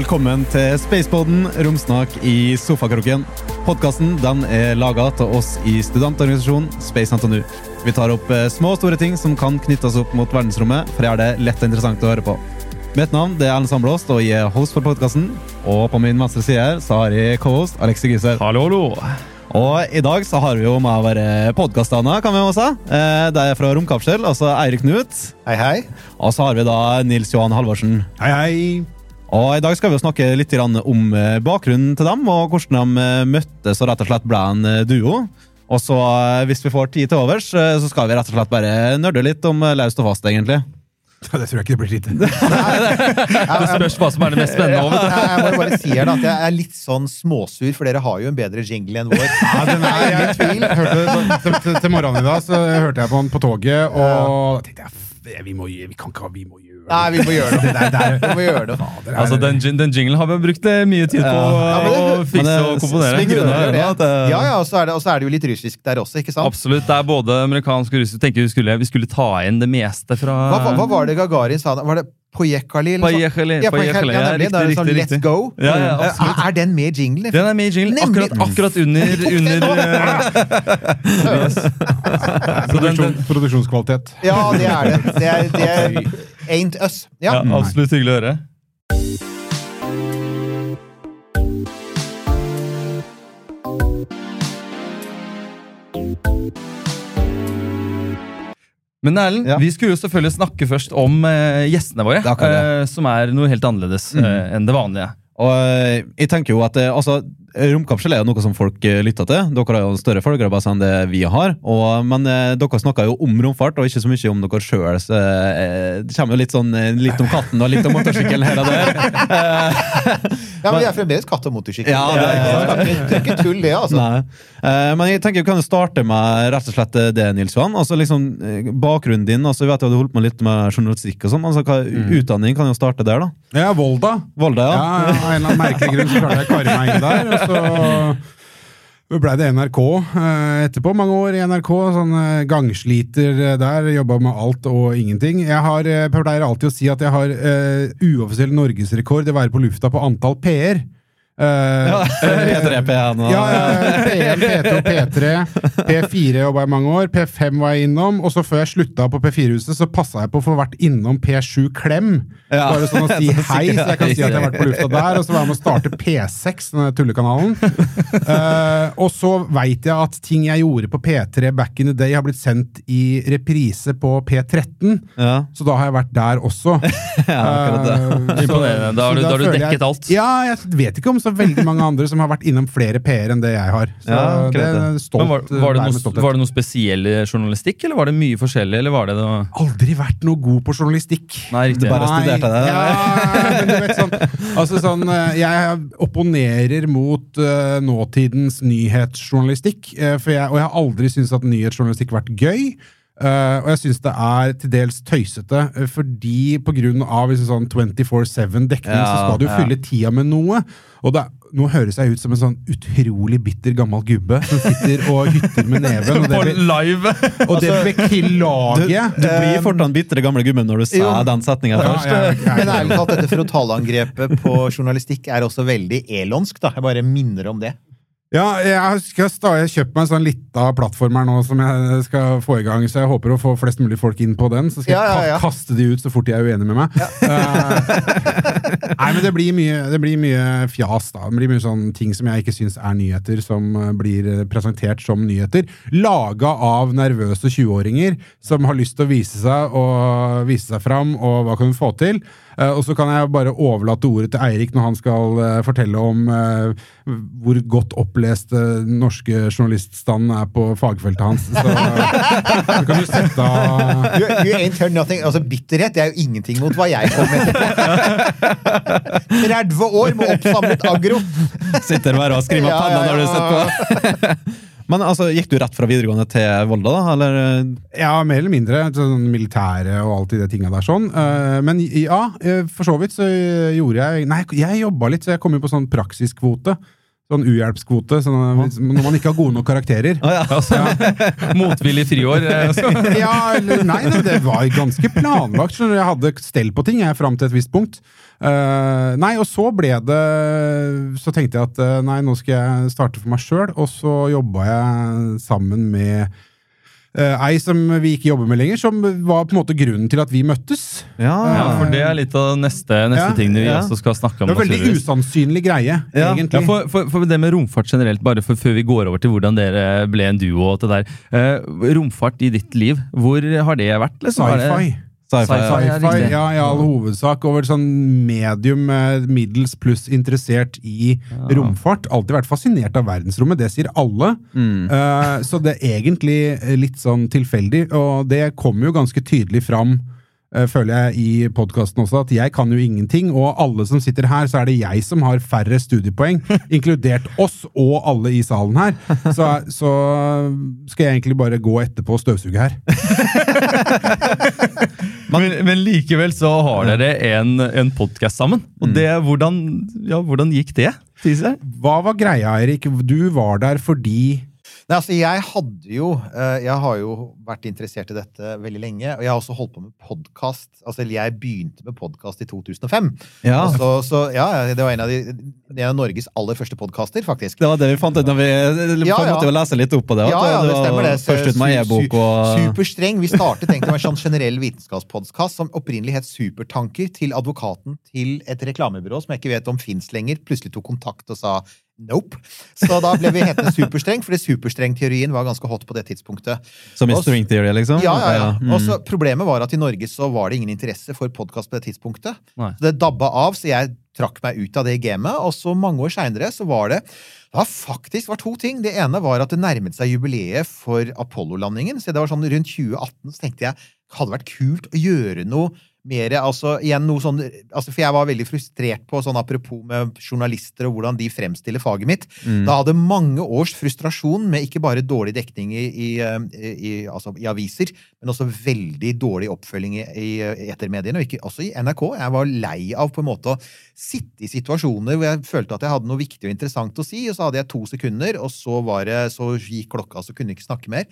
Velkommen til Spaceboden, romsnak i sofakroken. Podkasten er laga til oss i studentorganisasjonen Space NTNU. Vi tar opp eh, små og store ting som kan knyttes opp mot verdensrommet, for det er det lett og interessant å høre på. Mitt navn det er Erlend Sandblåst, og jeg er host for podkasten. Og på min venstre side her så har jeg co-host Alexi Gyser. Hallo, hallo. Og i dag så har vi jo med å være podkastene, kan vi også si. Eh, Det er fra Romkapsel, altså Eirik Knut. Hei, hei. Og så har vi da Nils Johan Halvorsen. Hei, hei. Og I dag skal vi jo snakke litt om eh, bakgrunnen til dem, og hvordan de eh, møttes og rett og slett ble en eh, duo. Og så, hvis vi får tid til overs, så skal vi rett og slett bare nerde litt om Laust og fast, egentlig. Det tror jeg ikke det blir tid til. Det spørs hva som er det mest spennende. Du. jeg jeg må bare si her da, at jeg er litt sånn småsur, for dere har jo en bedre jingle enn vår. Ja, den er, jeg, tvil. hørte, til, til, til morgenen i dag så hørte jeg på den på toget, og da tenkte jeg vi, må, vi kan ikke ha Vi må gjøre Nei, vi må gjøre Det det. der- der- Vi må gjøre det. Fader, er- Altså, den, den jinglen har vi brukt eh, mye tid på Ja. å ja, fikse og komponere. Ja, ja, og så er det, er det jo litt russisk der også, ikke sant? Absolutt. Det er både amerikansk og russisk. Tenker vi skulle, vi skulle ta inn det meste fra Hva, hva, hva var det Gagarin sa? Var det Pojekali? eller noe? Pajekali, Ja, Pajekali, ja, ja, nemlig. Er det riktig, sånn riktig, Let's riktig. go. Ja, ja. Er den med i jinglen? Den er med i jinglen. Akkurat, akkurat under, under eh, yes. Produksjon, produksjonskvalitet. Ja, det er det. Det er, det er ain't us. ja, Ja. absolutt hyggelig å høre. Men Erlend, Ja. vi skulle jo selvfølgelig snakke først om uh, gjestene våre. Uh, eh, som er noe helt annerledes eh, enn det vanlige. Og jeg tenker jo at altså, Romkapsel er jo noe som folk lytter til. Dere har jo en større følgerbase enn det vi har. Og, men dere snakker jo om romfart, og ikke så mye om dere sjøl. Det kommer jo litt sånn litt om katten og litt om motorsykkelen her og der. Ja, men vi er fremdeles katt og motorsykkel. Ja, det er- det, er, det er ikke tull, det, altså. Nei. Eh, men jeg tenker vi kan starte med rett og slett eh, det, Nils Johan. Altså liksom eh, Bakgrunnen din. altså Jeg vet jo du holdt på litt med journalistikk og sånn. altså hva, Utdanning kan jo starte der, da. Ja, Volda. Volda, Ja, ja. Av en eller annen merkelig grunn så klarte jeg å karre meg inn der. Og så ble det NRK etterpå. Mange år i NRK. Sånn gangsliter der. Jobba med alt og ingenting. Jeg har, pleier alltid å si at jeg har uh, uoffisiell norgesrekord i å være på lufta på antall P-er. Eh, ja. P3, P1 og Ja, ja, P1, P2, P3, P4 jobba i mange år. P5 var jeg innom. Og så før jeg slutta på P4-huset, så passa jeg på å få vært innom P7 Klem. Ja. Bare sånn å si hei, så jeg kan si at jeg har vært på lufta der. Og så var jeg med å starte P6, denne tullekanalen. Uh, og så veit jeg at ting jeg gjorde på P3 back in the day, har blitt sendt i reprise på P13. Ja. Så da har jeg vært der også. Ja, akkurat det. Eh, Imponerende. Da har du- da har du dekket alt. Ja, jeg vet ikke om så veldig mange andre som har vært innom flere PR enn det jeg har. Så Ja, det er stolt, var, var, det noe, var det noe spesiell journalistikk, eller var det mye forskjellig? eller var det noe... Aldri vært noe god på journalistikk. Nei, riktig. bare Nei, studerte det. Ja, men du vet sånn, altså sånn eh, Jeg opponerer mot uh, nåtidens nyhetsjournalistikk. uh, for jeg, og jeg har aldri syntes at nyhetsjournalistikk har vært gøy. Eh, og jeg syns det er til dels tøysete, eh, fordi av liksom sånn 24-7-dekning så skal du ja. fylle tida med noe. Og det, nå høres jeg ut som en sånn utrolig bitter gammel gubbe som sitter og hytter med neven. Og det, blir live! og det beklager Du, jeg. du blir fort den bitre gamle gubben når du sa Jo. den setninga Ja, først. ja, jeg- Men ærlig talt, dette frontalangrepet på journalistikk er også veldig elonsk. da. Jeg bare minner om det. Ja, jeg skal jeg kjøpt meg en sånn lita plattform her nå som jeg skal få i gang, så jeg håper å få flest mulig folk inn på den. Så skal Ja, ja, jeg ja. ka kaste de ut så fort de er uenige med meg. Eh, nei, men det blir, mye, det blir mye fjas, da. Det blir mye sånn ting som jeg ikke syns er nyheter, som eh, blir eh, presentert som nyheter. Laga av nervøse 20-åringer som har lyst til å vise seg og vise seg fram, og hva kan hun få til? Eh, og så kan jeg bare overlate ordet til Eirik når han skal eh, fortelle om eh, hvor godt opplest den norske journaliststanden er på fagfeltet hans. Så, så kan du sette av You, you ain't heard nothing. Altså, Bitterhet det er jo ingenting mot hva jeg kom med 30 år med oppsamlet agro! Sitter bare og skriver panna Ja, penna ja, når du setter på. Men altså, gikk du rett fra videregående til Volda, da? Eller? Ja, mer eller mindre. Sånn militære og alt de tinga der sånn. Eh, men ja, eh, for så vidt så gjorde jeg Nei, jeg jobba litt, så jeg kom jo på sånn praksiskvote. Sånn uhjelpskvote Sånn, når, man ikke har gode nok karakterer. Altså, motvillig friår. eh, Ja, eller nei, det, det var ganske planlagt. Så. Jeg hadde stell på ting jeg fram til et visst punkt. Uh, nei, og så ble det Så tenkte jeg at eh, nei, nå skal jeg starte for meg sjøl, og så jobba jeg sammen med ei som vi ikke jobber med lenger, som var på en måte grunnen til at vi møttes. Ja, for det er litt av neste, neste Ja, ting vi ja. også skal snakke om. Det var veldig naturligvis. usannsynlig greie, Ja. egentlig. Ja, for, for, for det med romfart generelt, bare for, før vi går over til hvordan dere ble en duo og alt det der. Uh, romfart i ditt liv, hvor har det vært? liksom? Det- Sci-fi. Sci-fi. Sci-fi. ja. Ja, ja, i all hovedsak. Over sånn medium, eh, middels pluss interessert i romfart. Alltid vært fascinert av verdensrommet, det sier alle. Mm. Uh, så det er egentlig litt sånn tilfeldig, og det kommer jo ganske tydelig fram. eh, føler jeg i podkasten også, at jeg kan jo ingenting, og alle som sitter her, så er det jeg som har færre studiepoeng, inkludert oss og alle i salen her. Så, så skal jeg egentlig bare gå etterpå og støvsuge her. Men, men likevel så har dere en, en podkast sammen. Og det, hvordan, ja, hvordan gikk det? Hva var greia, Eirik? Du var der fordi Nei, altså jeg hadde jo eh, Jeg har jo vært interessert i dette veldig lenge. Og jeg har også holdt på med podkast. Altså, jeg begynte med podkast i 2005. Ja. Så, så ja, det var en av, de, en av Norges aller første podkaster, faktisk. Det var det vi fant ut når vi Ja, ja. måte å lese litt opp på det. Ja, ja, det stemmer det. Først ut med e-bok og Superstreng. Vi startet egentlig med en sånn generell vitenskapspodkast som opprinnelig het Supertanker, til advokaten til et reklamebyrå som jeg ikke vet om fins lenger, plutselig tok kontakt og sa nope. Så da ble vi hetende Superstreng, fordi superstrengteorien var ganske hot på det tidspunktet. Som i Og string theory, liksom? Ja, ja, ja. Mm. Og så Problemet var at i Norge så var det ingen interesse for podkast på det tidspunktet. Nei. Så det dabba av, så jeg trakk meg ut av det gamet. Og så mange år seinere så var det det faktisk var to ting. Det ene var at det nærmet seg jubileet for Apollo-landingen. Så det var sånn rundt 2018 så tenkte jeg det hadde vært kult å gjøre noe mer altså igjen noe sånn, altså For jeg var veldig frustrert på sånn apropos med journalister og hvordan de fremstiller faget mitt. Mm. Da hadde mange års frustrasjon med ikke bare dårlig dekning i, i, eh, i, altså i aviser, men også veldig dårlig oppfølging i, etermediene, og ikke, også i NRK. Jeg var lei av på en måte å sitte i situasjoner hvor jeg følte at jeg hadde noe viktig og interessant å si, og så hadde jeg to sekunder, og så, var det, så gikk klokka, så kunne jeg ikke snakke mer.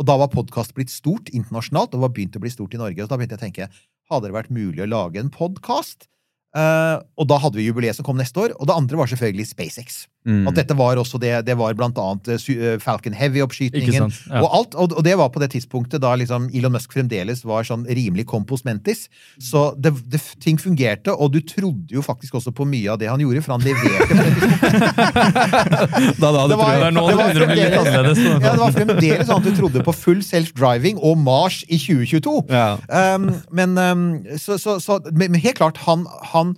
Og da var podkast blitt stort internasjonalt, og var begynt å bli stort i Norge. Og da begynte jeg å tenke hadde det vært mulig å lage en podkast? og da hadde vi jubileet som kom neste år. Og det andre var selvfølgelig SpaceX. Mm. At dette var også det, det var blant annet eh, eh, Falcon Heavy-oppskytingen. Ja. Og, alt, og, det var på det tidspunktet da liksom Elon Musk fremdeles var sånn rimelig compos mentis. Så det, det, ting fungerte, og du trodde jo faktisk også på mye av det han gjorde, for han leverte på det tidspunktet. Da, da, Det var- Det nå det var fremdeles- annerledes. Ja, det var fremdeles sånn at du trodde på full self-driving og Mars i 2022. Ja. Um, men, um, så, så, så, men helt klart, han, han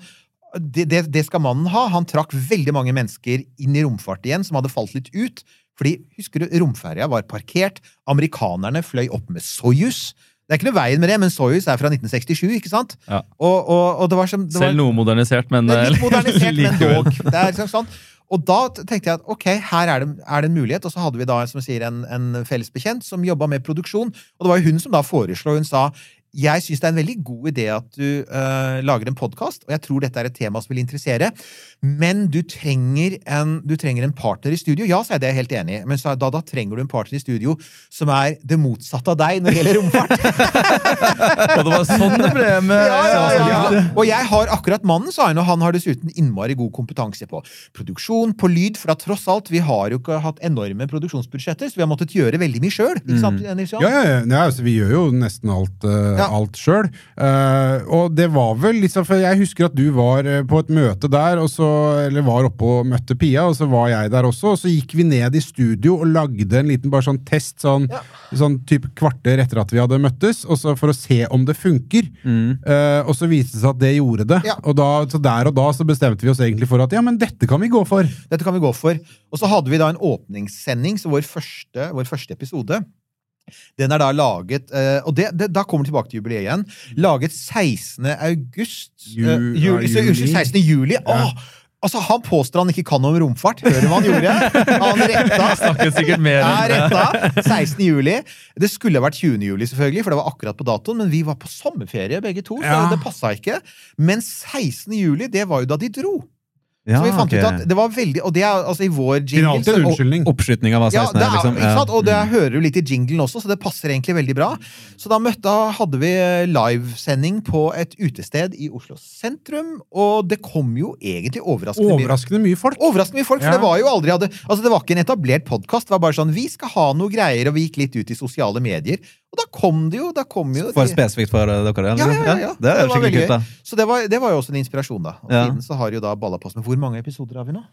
det, det, det skal mannen ha. Han trakk veldig mange mennesker inn i romfart igjen, som hadde falt litt ut. Fordi, husker du, romferja var parkert. Amerikanerne fløy opp med Soyuz. Det er ikke noe veien med det, men Soyuz er fra 1967, ikke sant? Ja. Og, og, og det var som det var, Selv noe modernisert, men det er litt eh, modernisert, men dog. Det er liksom sånn. Og da tenkte jeg at ok, her er det, er det en mulighet. Og så hadde vi da som sier, en, en felles bekjent som jobba med produksjon. Og det var jo hun som da foreslo, hun sa jeg syns det er en veldig god idé at du uh, lager en podkast, og jeg tror dette er et tema som vil interessere, men du trenger en, du trenger en partner i studio. Ja, sa jeg, det er jeg helt enig i, men da, da trenger du en partner i studio som er det motsatte av deg når det gjelder romfart. Og det var sånn det ble med Ja, ja, ja. Og jeg har akkurat mannen, sa hun, og han har dessuten innmari god kompetanse på produksjon, på lyd, for da tross alt, vi har jo ikke hatt enorme produksjonsbudsjetter, så vi har måttet gjøre veldig mye sjøl. Ja, ja, ja, ja altså, vi gjør jo nesten alt, uh, Ja. alt sjøl. og det var vel liksom For jeg husker at du var eh, på et møte der, så, eller var oppe og møtte Pia, og så var jeg der også. Og så gikk vi ned i studio og lagde en liten bare sånn test, sånn, sånn typ kvarter etter at vi hadde møttes, og så for å se om det funker. Eh, og så viste det seg at det gjorde det. Ja. Og da, så der og da så bestemte vi oss egentlig for at ja, men dette kan vi gå for. Dette kan vi gå for. Og så hadde vi da en åpningssending, så vår første, vår første episode den er da laget eh, Og det, det, da kommer vi tilbake til jubileet igjen. Laget 16. august Ju- eh, juli, så, juli. Unnskyld, 16. juli. Åh, altså, han påstår han ikke kan noe om romfart. Hører du hva han gjorde? Han retta. Snakket sikkert mer Ja, enn det. retta. 16. juli. Det skulle vært 20. juli, selvfølgelig, for det var akkurat på datoen, men vi var på sommerferie begge to, så Ja. det passa ikke. Men 16. juli, det var jo da de dro. Ja, så vi fant okay. ut at det var veldig Og det er altså i vår jingle alltid en så- unnskyldning. Oppskytninga var 16 Ja, det er, liksom. ikke sant? Og det Mm. hører du litt i jinglen også, så det passer egentlig veldig bra. Så da, møtte, da hadde vi livesending på et utested i Oslo sentrum, og det kom jo egentlig overraskende mye Overraskende mye folk. Overraskende mye folk, for Ja. det var jo aldri hadde, altså det var ikke en etablert podkast. Det var bare sånn vi skal ha noe greier, og vi gikk litt ut i sosiale medier. Og da kom det jo da kom jo For spesifikt for dere? Eller? ja, ja, ja. Det er Det var skikkelig kult, da. Så det var, det var jo også en inspirasjon, da. Og Ja. siden så har jo da balla på oss. med hvor mange episoder har vi nå?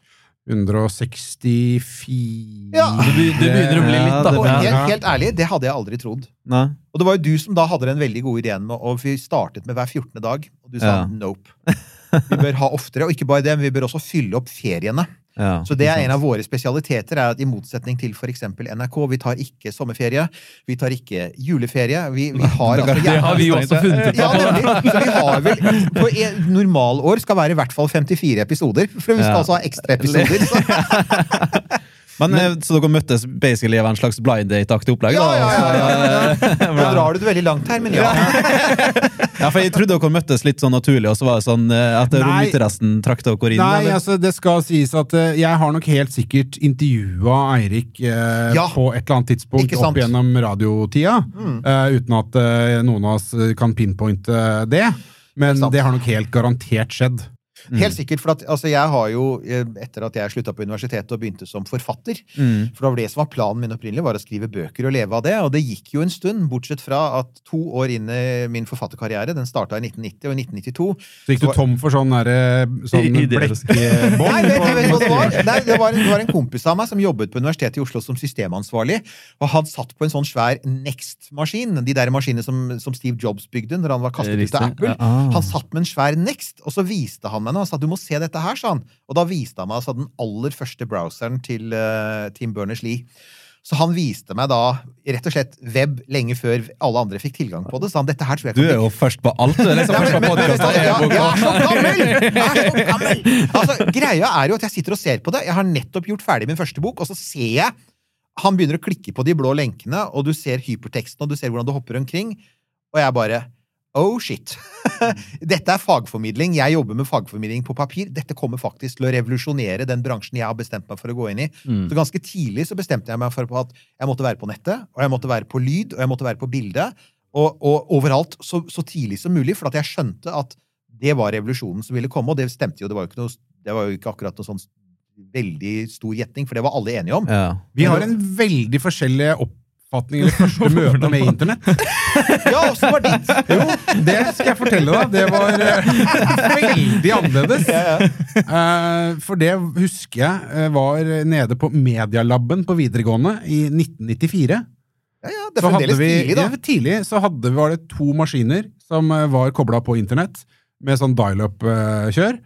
164 Ja. Du, du begynner å bli litt, da. Og helt, helt ærlig, det hadde jeg aldri trodd. Nei. Og det var jo du som da hadde den veldig gode ideen med Og vi startet med hver 14. dag, og du sa Ja. nope. Vi bør ha oftere, og ikke bare det, men vi bør også fylle opp feriene. Ja, Så det er en av våre spesialiteter, er at i motsetning til f.eks. NRK, vi tar ikke sommerferie, vi tar ikke juleferie. Vi, vi har altså Det har vi jo også funnet ut Ja, av. nemlig. Så vi har vel På en normalår skal være i hvert fall 54 episoder. For vi skal Ja. altså ha ekstra episoder. Så. Men, eh, Så dere møttes basically av en slags blind date-aktig opplegg? Ja, ja, ja, ja, ja. Nå drar du det veldig langt her, men ja. Ja, for Jeg trodde dere møttes litt sånn naturlig, og så var det sånn eh, at Nei. rominteressen trakk dere inn? Nei, eller? altså det skal sies at eh, jeg har nok helt sikkert intervjua Eirik eh, Ja. på et eller annet tidspunkt opp gjennom radiotida, Mm. eh, uten at eh, noen av oss kan pinpointe det. Men det har nok helt garantert skjedd. Helt sikkert, for at, altså, jeg har jo, eh, etter at jeg slutta på universitetet og begynte som forfatter Mm. For det var det som var planen min opprinnelig, var å skrive bøker og leve av det. Og det gikk jo en stund, bortsett fra at to år inn i min forfatterkarriere, den starta i 1990, og i 1992 Så gikk du tom for sånn, derre- sånn blekkbånd? Nei, vet, på- vet hva det var? Nei, det, var, det var en kompis av meg som jobbet på Universitetet i Oslo som systemansvarlig. Og han satt på en sånn svær Next-maskin, de der maskinene som, som Steve Jobs bygde når han var kastet ut av Apple. ja. Ah. Han satt med en svær Next, og så viste han meg noe. Han sa du må se dette her, sa han. Og da viste han meg altså den aller første browseren til uh, Tim Berners-Lee. Så han viste meg da rett og slett web lenge før alle andre fikk tilgang på det. Så han, dette her tror jeg Du er jo først på alt! Du er liksom først på podkast ja, og e-bok. Jeg er så gammel! Altså, greia er jo at jeg sitter og ser på det. Jeg har nettopp gjort ferdig min første bok, og så ser jeg han begynner å klikke på de blå lenkene, og du ser hyperteksten, og du ser hvordan du hopper omkring. Og jeg bare Oh shit. Dette er fagformidling. Jeg jobber med fagformidling på papir. Dette kommer faktisk til å revolusjonere den bransjen jeg har bestemt meg for å gå inn i. Mm. Så ganske tidlig så bestemte jeg meg for at jeg måtte være på nettet, og jeg måtte være på lyd, og jeg måtte være på bilde. Og, og overalt så, så tidlig som mulig, for at jeg skjønte at det var revolusjonen som ville komme, og det stemte jo. Det var jo ikke, noe, det var jo ikke akkurat noe sånn veldig stor gjetning, for det var alle enige om. Ja. Vi har en veldig forskjellig oppfatning eller første møte med internett. Ja, åssen var ditt? Jo, det skal jeg fortelle deg. Det var eh, veldig annerledes. Uh, for det husker jeg eh, var nede på Medialaben på videregående i 1994. Ja, ja, det er fremdeles vi, tidlig, da. Ja, tidlig så hadde, var det to maskiner som var kobla på internett, med sånn dial-up-kjør.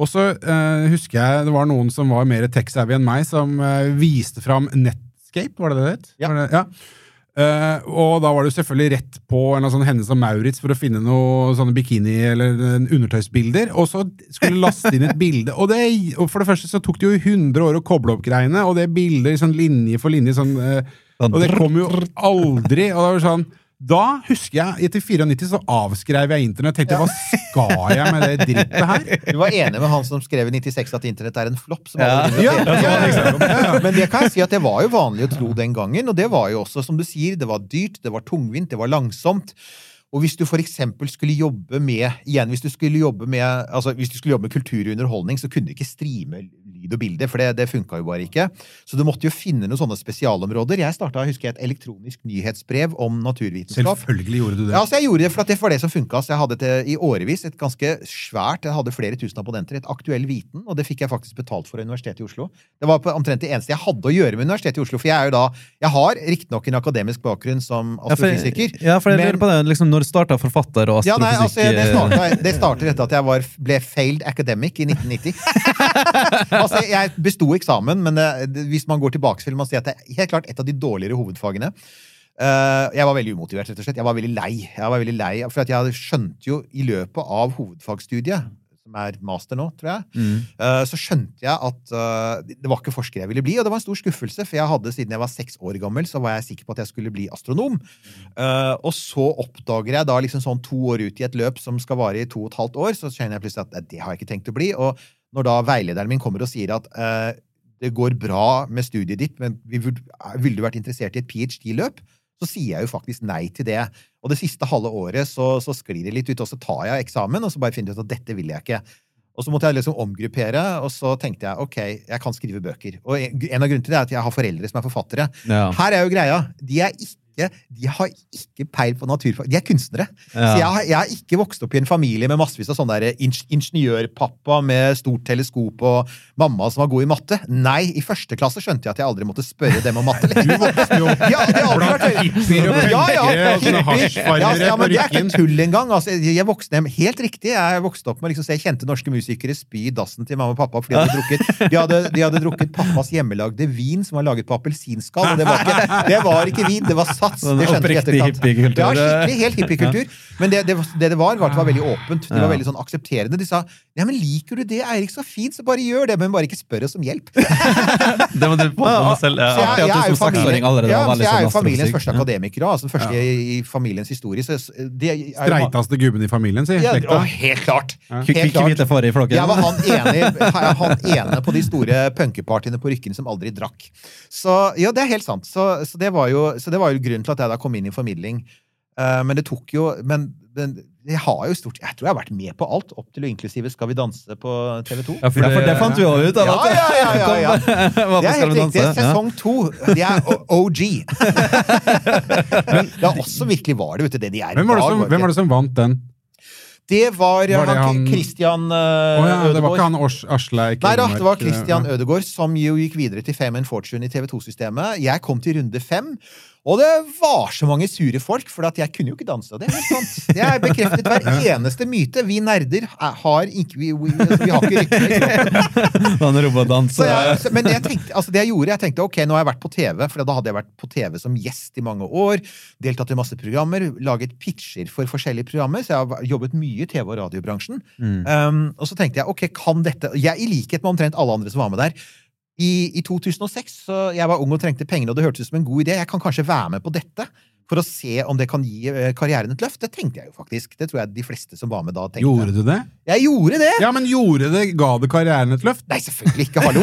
Og så eh, husker jeg det var noen som var mer tech-savvy enn meg, som eh, viste fram Netscape, var det det het? Ja. Det- ja. Eh, og da var det jo selvfølgelig rett på en sånn hendelse og Maurits for å finne noe sånne bikini- eller undertøysbilder. Og så skulle laste inn et bilde. Og, det, og for det første så tok det jo 100 år å koble opp greiene, og det bilder sånn linje for linje sånn Sånn og det kom jo aldri. Og det var sånn Da husker jeg, etter 94 så avskrev jeg internett. Tenkte hva skal jeg med det drittet her? Du var enig med han som skrev i 96 at internett er en flopp? som Ja. alle Ja, ja. Men det kan jeg si at det var jo vanlig å tro den gangen, og det var jo også, som du sier, det var dyrt, det var tungvint, det var langsomt. Og hvis du eksempel skulle jobbe med igjen, hvis du skulle jobbe med, altså hvis du skulle jobbe med kultur og underholdning, så kunne du ikke streame lyd og bilde, for det, det funka jo bare ikke. Så du måtte jo finne noen sånne spesialområder. Jeg starta et elektronisk nyhetsbrev om naturvitenskap. Selvfølgelig gjorde du det. Ja, altså jeg gjorde det for at det var det som funka. Så jeg hadde et, i årevis et ganske svært Jeg hadde flere tusen abonnenter. Et aktuell viten, og det fikk jeg faktisk betalt for av Universitetet i Oslo. Det var omtrent det eneste jeg hadde å gjøre med Universitetet i Oslo. For jeg er jo da Jeg har riktignok en akademisk bakgrunn som astrofysiker. ja, for jeg lurer på det, liksom, Når starta forfatter og Ja, nei, altså, det, eh, det startet etter at jeg var, ble failed academic i 1990. altså, jeg besto eksamen, men det, det, hvis man går tilbake, vil man si at det er helt klart et av de dårligere hovedfagene. Uh, jeg var veldig umotivert, rett og slett. Jeg var veldig lei. Jeg var veldig lei, For at jeg skjønte jo i løpet av hovedfagsstudiet, som er master nå, tror jeg, mm. uh, så skjønte jeg at uh, det var ikke forsker jeg ville bli, og det var en stor skuffelse, for jeg hadde, siden jeg var seks år gammel, så var jeg sikker på at jeg skulle bli astronom. Eh, og så oppdager jeg da liksom sånn to år ut i et løp som skal vare i to og et halvt år, så kjenner jeg plutselig at det har jeg ikke tenkt å bli. Og når da veilederen min kommer og sier at eh, det går bra med studiet ditt, men ville du vært interessert i et ph.d.-løp? Så sier jeg jo faktisk nei til det. Og det siste halve året så, så sklir det litt ut, og så tar jeg eksamen, og så bare finner jeg ut at dette vil jeg ikke. Og så måtte jeg liksom omgruppere, og så tenkte jeg ok, jeg kan skrive bøker. Og en en av grunnene til det er at jeg har foreldre som er forfattere. Ja. Her er jo greia. De er ikke de har ikke peil på naturfag. De er kunstnere. Ja. Så jeg har, jeg har ikke vokst opp i en familie med massevis av sånne der ingeniørpappa med stort teleskop og mamma som var god i matte. Nei, i første klasse skjønte jeg at jeg aldri måtte spørre dem om matte. Du vokste jo Ja, det har alltid hippier og Ja, ja, punkere og sånne hippier. Ja, ja, men det er ikke tull engang. Altså, jeg vokste hjem helt riktig. Jeg vokste opp med liksom, å se kjente norske musikere spy i dassen til mamma og pappa fordi de hadde drukket, de hadde, de hadde drukket pappas hjemmelagde vin som var laget på appelsinskall. Og det var, ikke, det var ikke vin, det var sats. Sånn Det oppriktig hippiekultur. Ja, skikkelig helt hippiekultur. Men det det, det det var, var det var veldig åpent. De var veldig sånn aksepterende. De sa ja, men liker du det, Eirik, så fint, så bare gjør det, men bare ikke spør oss om hjelp. Det må du på med selv. Så jeg, jeg, jeg, er jo familien- allerede ja, jeg er jo sånn familiens første akademiker, altså den første i, i familiens historie. Så det er Streiteste gubben i familien, sier Ja, å, helt klart. Helt klart. Jeg var han ene, han ene på de store punkepartyene på Rykken som aldri drakk. Så ja, det er helt sant. Så, så, det, var jo, så det var jo grunnen til at jeg da kom inn i formidling. Eh, men det tok jo Men, men jeg har jo stort Jeg tror jeg har vært med på alt, opp til og inklusive Skal vi danse på TV2. Ja, for Ja, for det fant vi òg ut av. Ja, ja, ja, ja, ja. Det er helt riktig. Sesong to. De er OG. Men det er også virkelig var det, vet du. Det de er Hvem var, det som, hvem var det som vant den? Det var, Var det han, Christian uh, oh, ja, det var ikke han Ors, Aslak Nei da, det var Elmark, Christian ja. Ødegaard som jo gikk videre til Fame and Fortune i TV2-systemet. Jeg kom til runde fem, og det var så mange sure folk, for at jeg kunne jo ikke danse. Det er sant. Det er bekreftet hver eneste myte. Vi nerder er- har ikke Vi, vi, altså, vi har ikke rykte. Sånn robotdans. Så jeg, men jeg tenkte, altså det jeg gjorde, jeg tenkte ok, nå har jeg vært på TV, for da hadde jeg vært på TV som gjest i mange år. Deltatt i masse programmer, laget pitcher for forskjellige programmer, så jeg har jobbet mye i TV- og radiobransjen. Um, og så tenkte jeg ok, kan dette Jeg, I likhet med omtrent alle andre som var med der. I, I 2006, så jeg var ung og trengte penger, og det hørtes ut som en god idé. Jeg kan kanskje være med på dette for å se om det kan gi eh, karrieren et løft. Det tenkte jeg jo faktisk. Det tror jeg de fleste som var med da, tenkte. Gjorde du det? Jeg gjorde det! Ja, men gjorde det, ga det karrieren et løft? Nei, selvfølgelig ikke. Hallo!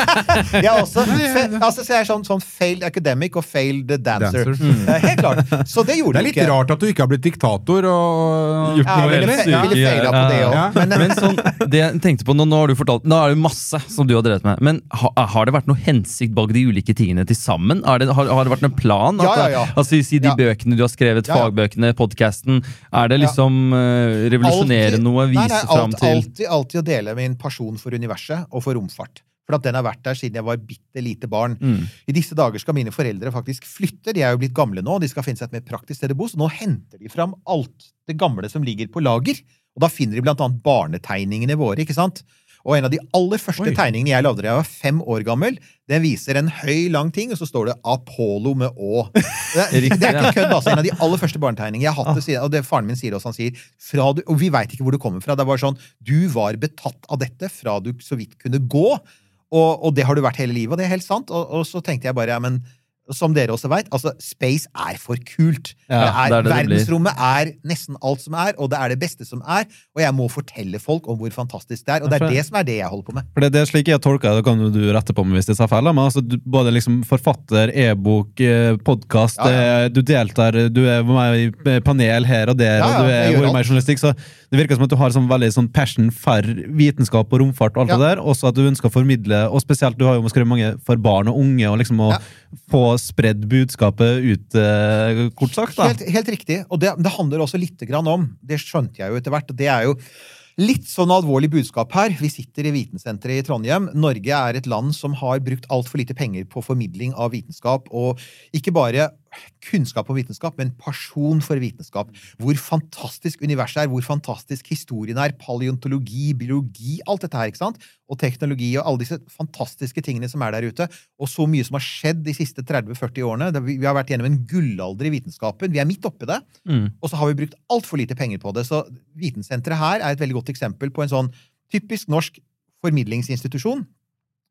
jeg er også altså, så jeg er sånn, sånn failed academic og failed dancer. Dancer. Mm. Helt klart. Så det gjorde du ikke. Det er litt ikke. rart at du ikke har blitt diktator og Gjort Ja, noe jeg ville, ville på det også. Ja. Men, Men sånn, det jeg tenkte på Nå, nå har du fortalt Nå er det masse som du har drevet med. Men ha, har det vært noe hensikt bak de ulike tingene til sammen? Er det, har, har det vært en plan? At, Ja, ja, ja. Altså, si de Ja. bøkene du har skrevet, Ja, ja. fagbøkene, podkasten. Er det Ja. liksom eh, revolusjonere noe? Vise fram alt, alltid, alltid å dele min pasjon for universet og for romfart. For at den har vært der siden jeg var bitte lite barn. Mm. I disse dager skal mine foreldre faktisk flytte. De er jo blitt gamle nå, de skal finne seg et mer praktisk sted å bo, så nå henter de fram alt det gamle som ligger på lager. Og da finner de blant annet barnetegningene våre, ikke sant? Og en av de aller første Oi. tegningene jeg lagde da jeg var fem år gammel, den viser en høy, lang ting, og så står det Apollo med Å. Det, det er ikke kødd, altså. En av de aller første barnetegningene jeg har hatt siden- og det faren min sier også, han sier fra du, Og vi veit ikke hvor det kommer fra. Det er bare sånn Du var betatt av dette fra du så vidt kunne gå. Og, og det har du vært hele livet, og det er helt sant. Og, og så tenkte jeg bare, ja, men som dere også veit, altså, space er for kult. Ja, det er, det er det verdensrommet er nesten alt som er, og det er det beste som er. Og jeg må fortelle folk om hvor fantastisk det er. Og det er det som er det jeg holder på med. For det, det er slik jeg tolker det, kan du rette på meg hvis jeg sa feil, men altså, du, både liksom forfatter, e-bok, podkast, Ja, ja. du deltar, du er med i panel her og der, og du er, er journalistikk, så det virker som at du har sånn veldig sånn passion for vitenskap og romfart og alt Ja. det der, også at du ønsker å formidle, og spesielt, du har jo skrevet mange for barn og unge, og liksom å Ja. få spredd budskapet ut, eh, kort sagt, da. Helt, helt riktig. Og det, det handler også lite grann om, det skjønte jeg jo etter hvert, det er jo litt sånn alvorlig budskap her. Vi sitter i Vitensenteret i Trondheim. Norge er et land som har brukt altfor lite penger på formidling av vitenskap, og ikke bare kunnskap om vitenskap, men pasjon for vitenskap. Hvor fantastisk universet er, hvor fantastisk historien er, paleontologi, biologi, alt dette her, ikke sant? Og teknologi og alle disse fantastiske tingene som er der ute. Og så mye som har skjedd de siste 30-40 årene. Vi vi har vært gjennom en gullalder i vitenskapen. Vi er midt oppi det. Mm. Og så har vi brukt altfor lite penger på det. Så Vitensenteret her er et veldig godt eksempel på en sånn typisk norsk formidlingsinstitusjon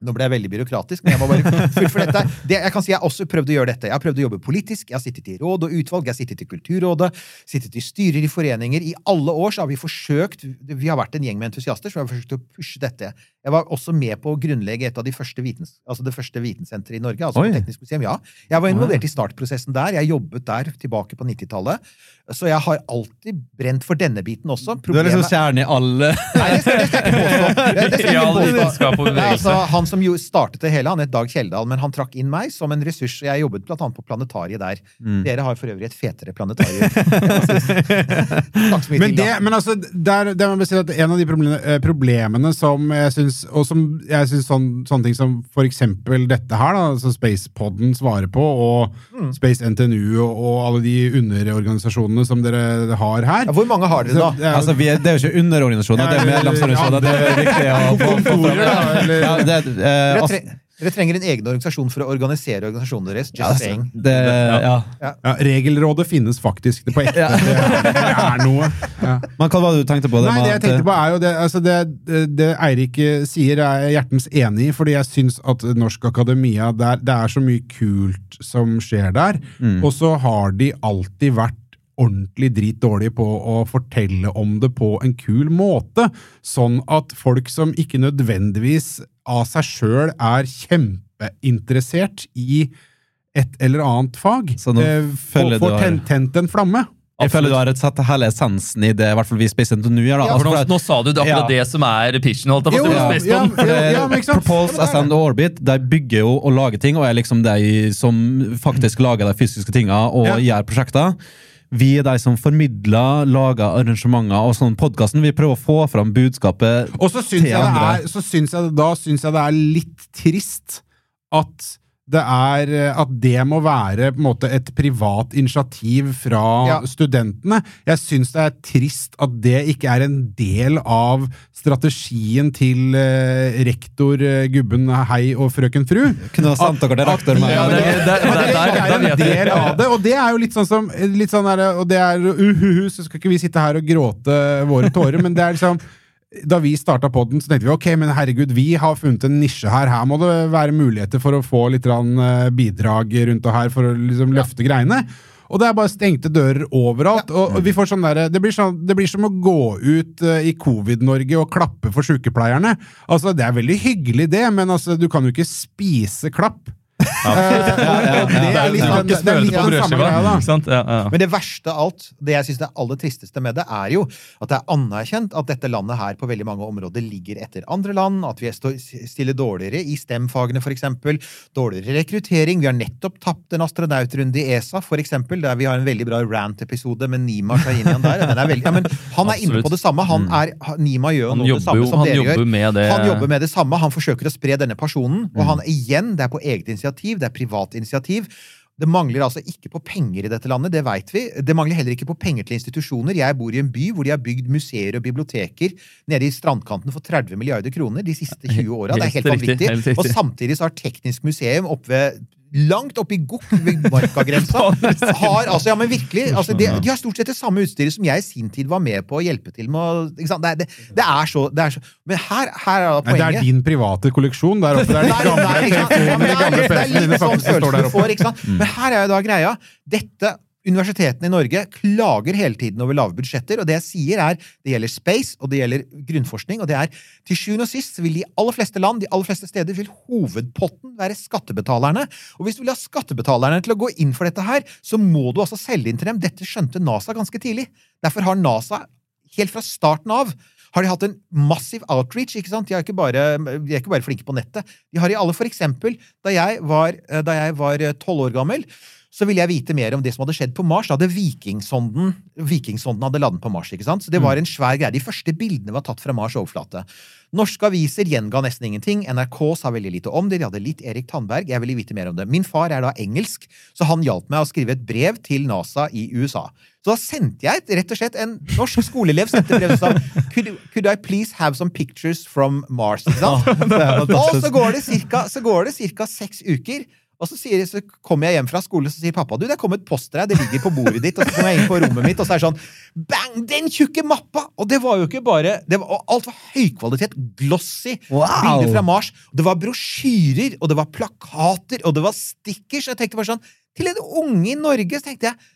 Nå ble jeg veldig byråkratisk, men jeg må bare fullføre dette. Det, jeg kan si jeg har også prøvd å gjøre dette. Jeg har prøvd å jobbe politisk, jeg har sittet i råd og utvalg, jeg har sittet i Kulturrådet, sittet i styrer i foreninger. I alle år så har vi forsøkt Vi har vært en gjeng med entusiaster som har forsøkt å pushe dette. Jeg var også med på å grunnlegge et av de første vitens, altså det første vitensenteret i Norge. altså Oi. Teknisk museum, ja. Jeg var involvert i startprosessen der. Jeg jobbet der tilbake på 90-tallet. Så jeg har alltid brent for denne biten også. Du er liksom kjernen i alle Nei, det skal, det skal jeg ikke påstå. Det, skal jeg ikke påstå. altså, han som jo startet det hele, han het Dag Kjeldal, men han trakk inn meg som en ressurs. Jeg jobbet blant annet på planetariet der. Mm. Dere har for øvrig et fetere planetarium. Men, det, men altså, der, der må jeg si at en av de problemene, eh, problemene som jeg syns Og som jeg syns sånn, sånne ting som for eksempel dette her, da, som Spacepodden svarer på, og Mm. Space NTNU og, og alle de underorganisasjonene som dere har her Ja, hvor mange har dere, da? Så, ja, Altså, vi er, det er jo ikke underorganisasjoner, Ja, det er medlemsorganisasjoner. Det er viktig å få få fram. Ja, det, eh, Dere, altså, tre, dere trenger en egen organisasjon for å organisere organisasjonen deres. Just ja, altså, saying. det, ja. ja, Regelrådet finnes faktisk det på ekte. Det, er- det er noe. Ja. kan hva du tenkte på? Det Nei, det jeg tenkte på er jo det, altså det, det Eirik sier, er jeg hjertens enig i, fordi jeg syns at Norsk Akademia der, Det er så mye kult som skjer der, Mm. og så har de alltid vært ordentlig dritdårlige på å fortelle om det på en kul måte, sånn at folk som ikke nødvendigvis av seg sjøl er kjempeinteressert i et eller annet fag, Så nå eh, får får du tent, en flamme. Jeg føler du har rett satt hele essensen i det, i hvert fall vi Space NTNU gjør. Ja, Altså, For nå, nå sa du det akkurat Ja. det som er pitchen. holdt jeg på å si, ja, ja, ja? Propulse, Ascend og Orbit de bygger jo og lager ting, og er liksom de som faktisk lager de fysiske tinga og Ja. gjør prosjekter. Vi er de som formidler, lager arrangementer og sånn. Podkasten vi prøver å få fram budskapet Og så syns til andre. er, så syns jeg, da syns jeg det er litt trist at det er eh, At det må være på en måte et privat initiativ fra Ja. studentene. Jeg syns det er trist at det ikke er en del av strategien til uh, rektor uh, Gubben Hei og frøken Fru. Kunne ha sendt dere til rektor Ja, det- er en del av det, og det er jo litt sånn som litt sånn der, Og det er uhuhu, så skal ikke vi sitte her og gråte våre tårer, men det er liksom da vi starta podden, så tenkte vi ok, men herregud, vi har funnet en nisje her. Her må det være muligheter for å få litt eh, bidrag rundt det her for å liksom løfte greiene. Og det er bare stengte dører overalt. Og, og vi får sånn der, det, blir sånn, det blir som å gå ut eh, i Covid-Norge og klappe for sykepleierne. Altså, Det er veldig hyggelig, det, men altså, du kan jo ikke spise klapp. Eh, det er litt, Snakke det er litt samme greia, da. Ja, ja. Men det verste av alt, det jeg synes det aller tristeste med det, er jo at det er anerkjent at dette landet her på veldig mange områder ligger etter andre land, at vi står- stiller dårligere i STEM-fagene for eksempel, dårligere rekruttering. Vi har nettopp tapt en astronautrunde i ESA, for eksempel, der vi har en veldig bra rant-episode med Nima Shahinian der. Den er veldig, ja, men han er inne på det samme. Han er, Nima gjør jo Han nå det jobber samme jo som han dere jobber gjør. med det. Han jobber med det samme. Han forsøker å spre denne personen. Og han igjen, det er på eget initiativ, det er privat initiativ. Det mangler altså ikke på penger i dette landet, det vet vi. Det mangler heller ikke på penger til institusjoner. Jeg bor i en by hvor de har bygd museer og biblioteker nede i strandkanten for 30 milliarder kroner de siste 20 åra. Det er helt Helt vanvittig. Og samtidig så har Teknisk museum oppe ved Langt oppi i Gokk, ved Markagrensa, har altså, ja, men virkelig, altså, de, de har stort sett det samme utstyret som jeg i sin tid var med på å hjelpe til med? Det, det, det, er så, det er så Men her, her er da Nei, det er din private kolleksjon der oppe. Det er de gamle PC-ene dine sånn faktisk som står der oppe. sant? Men her er jo da greia. Dette Universitetene i Norge klager hele tiden over lave budsjetter, og det jeg sier er det gjelder space, og det gjelder grunnforskning, og det er til sjuende og sist vil de aller fleste land, de aller fleste steder, vil hovedpotten være skattebetalerne. Og hvis du vil ha skattebetalerne til å gå inn for dette her, så må du altså selge inn til dem. Dette skjønte NASA ganske tidlig. Derfor har NASA helt fra starten av har de hatt en massiv outreach. ikke sant? De er ikke bare, de er ikke bare flinke på nettet. De har i alle, for eksempel, da jeg var jeg var tolv år gammel, så ville jeg vite mer om det som hadde skjedd på Mars. Da hadde Vikingsonden Vikingsonden hadde landet på Mars. ikke sant? Så det var en svær greie. De første bildene var tatt fra Mars overflate. Norske aviser gjenga nesten ingenting. NRK sa veldig lite om det. De hadde litt Erik Tandberg. Jeg ville vite mer om det. Min far er da engelsk, så han hjalp meg å skrive et brev til NASA i USA. Så da sendte jeg rett og slett en norsk skoleelev sendte brev som sa could, could I please have some pictures from Mars? Ikke sant? Og så går det ca. så går det cirka seks uker, Og så, sier, så kommer jeg hjem fra skole, så sier pappa du, det er kommet post til deg. Det ligger på bordet ditt. Og så kommer jeg inn på rommet mitt, og så er det sånn Bang! Den tjukke mappa! Og det var jo ikke bare det var, og Alt var høykvalitet. Glossy. Wow! Bilder fra Mars. Det var brosjyrer, og det var plakater, og det var stickers. Og jeg tenkte bare sånn Til en unge i Norge, så tenkte jeg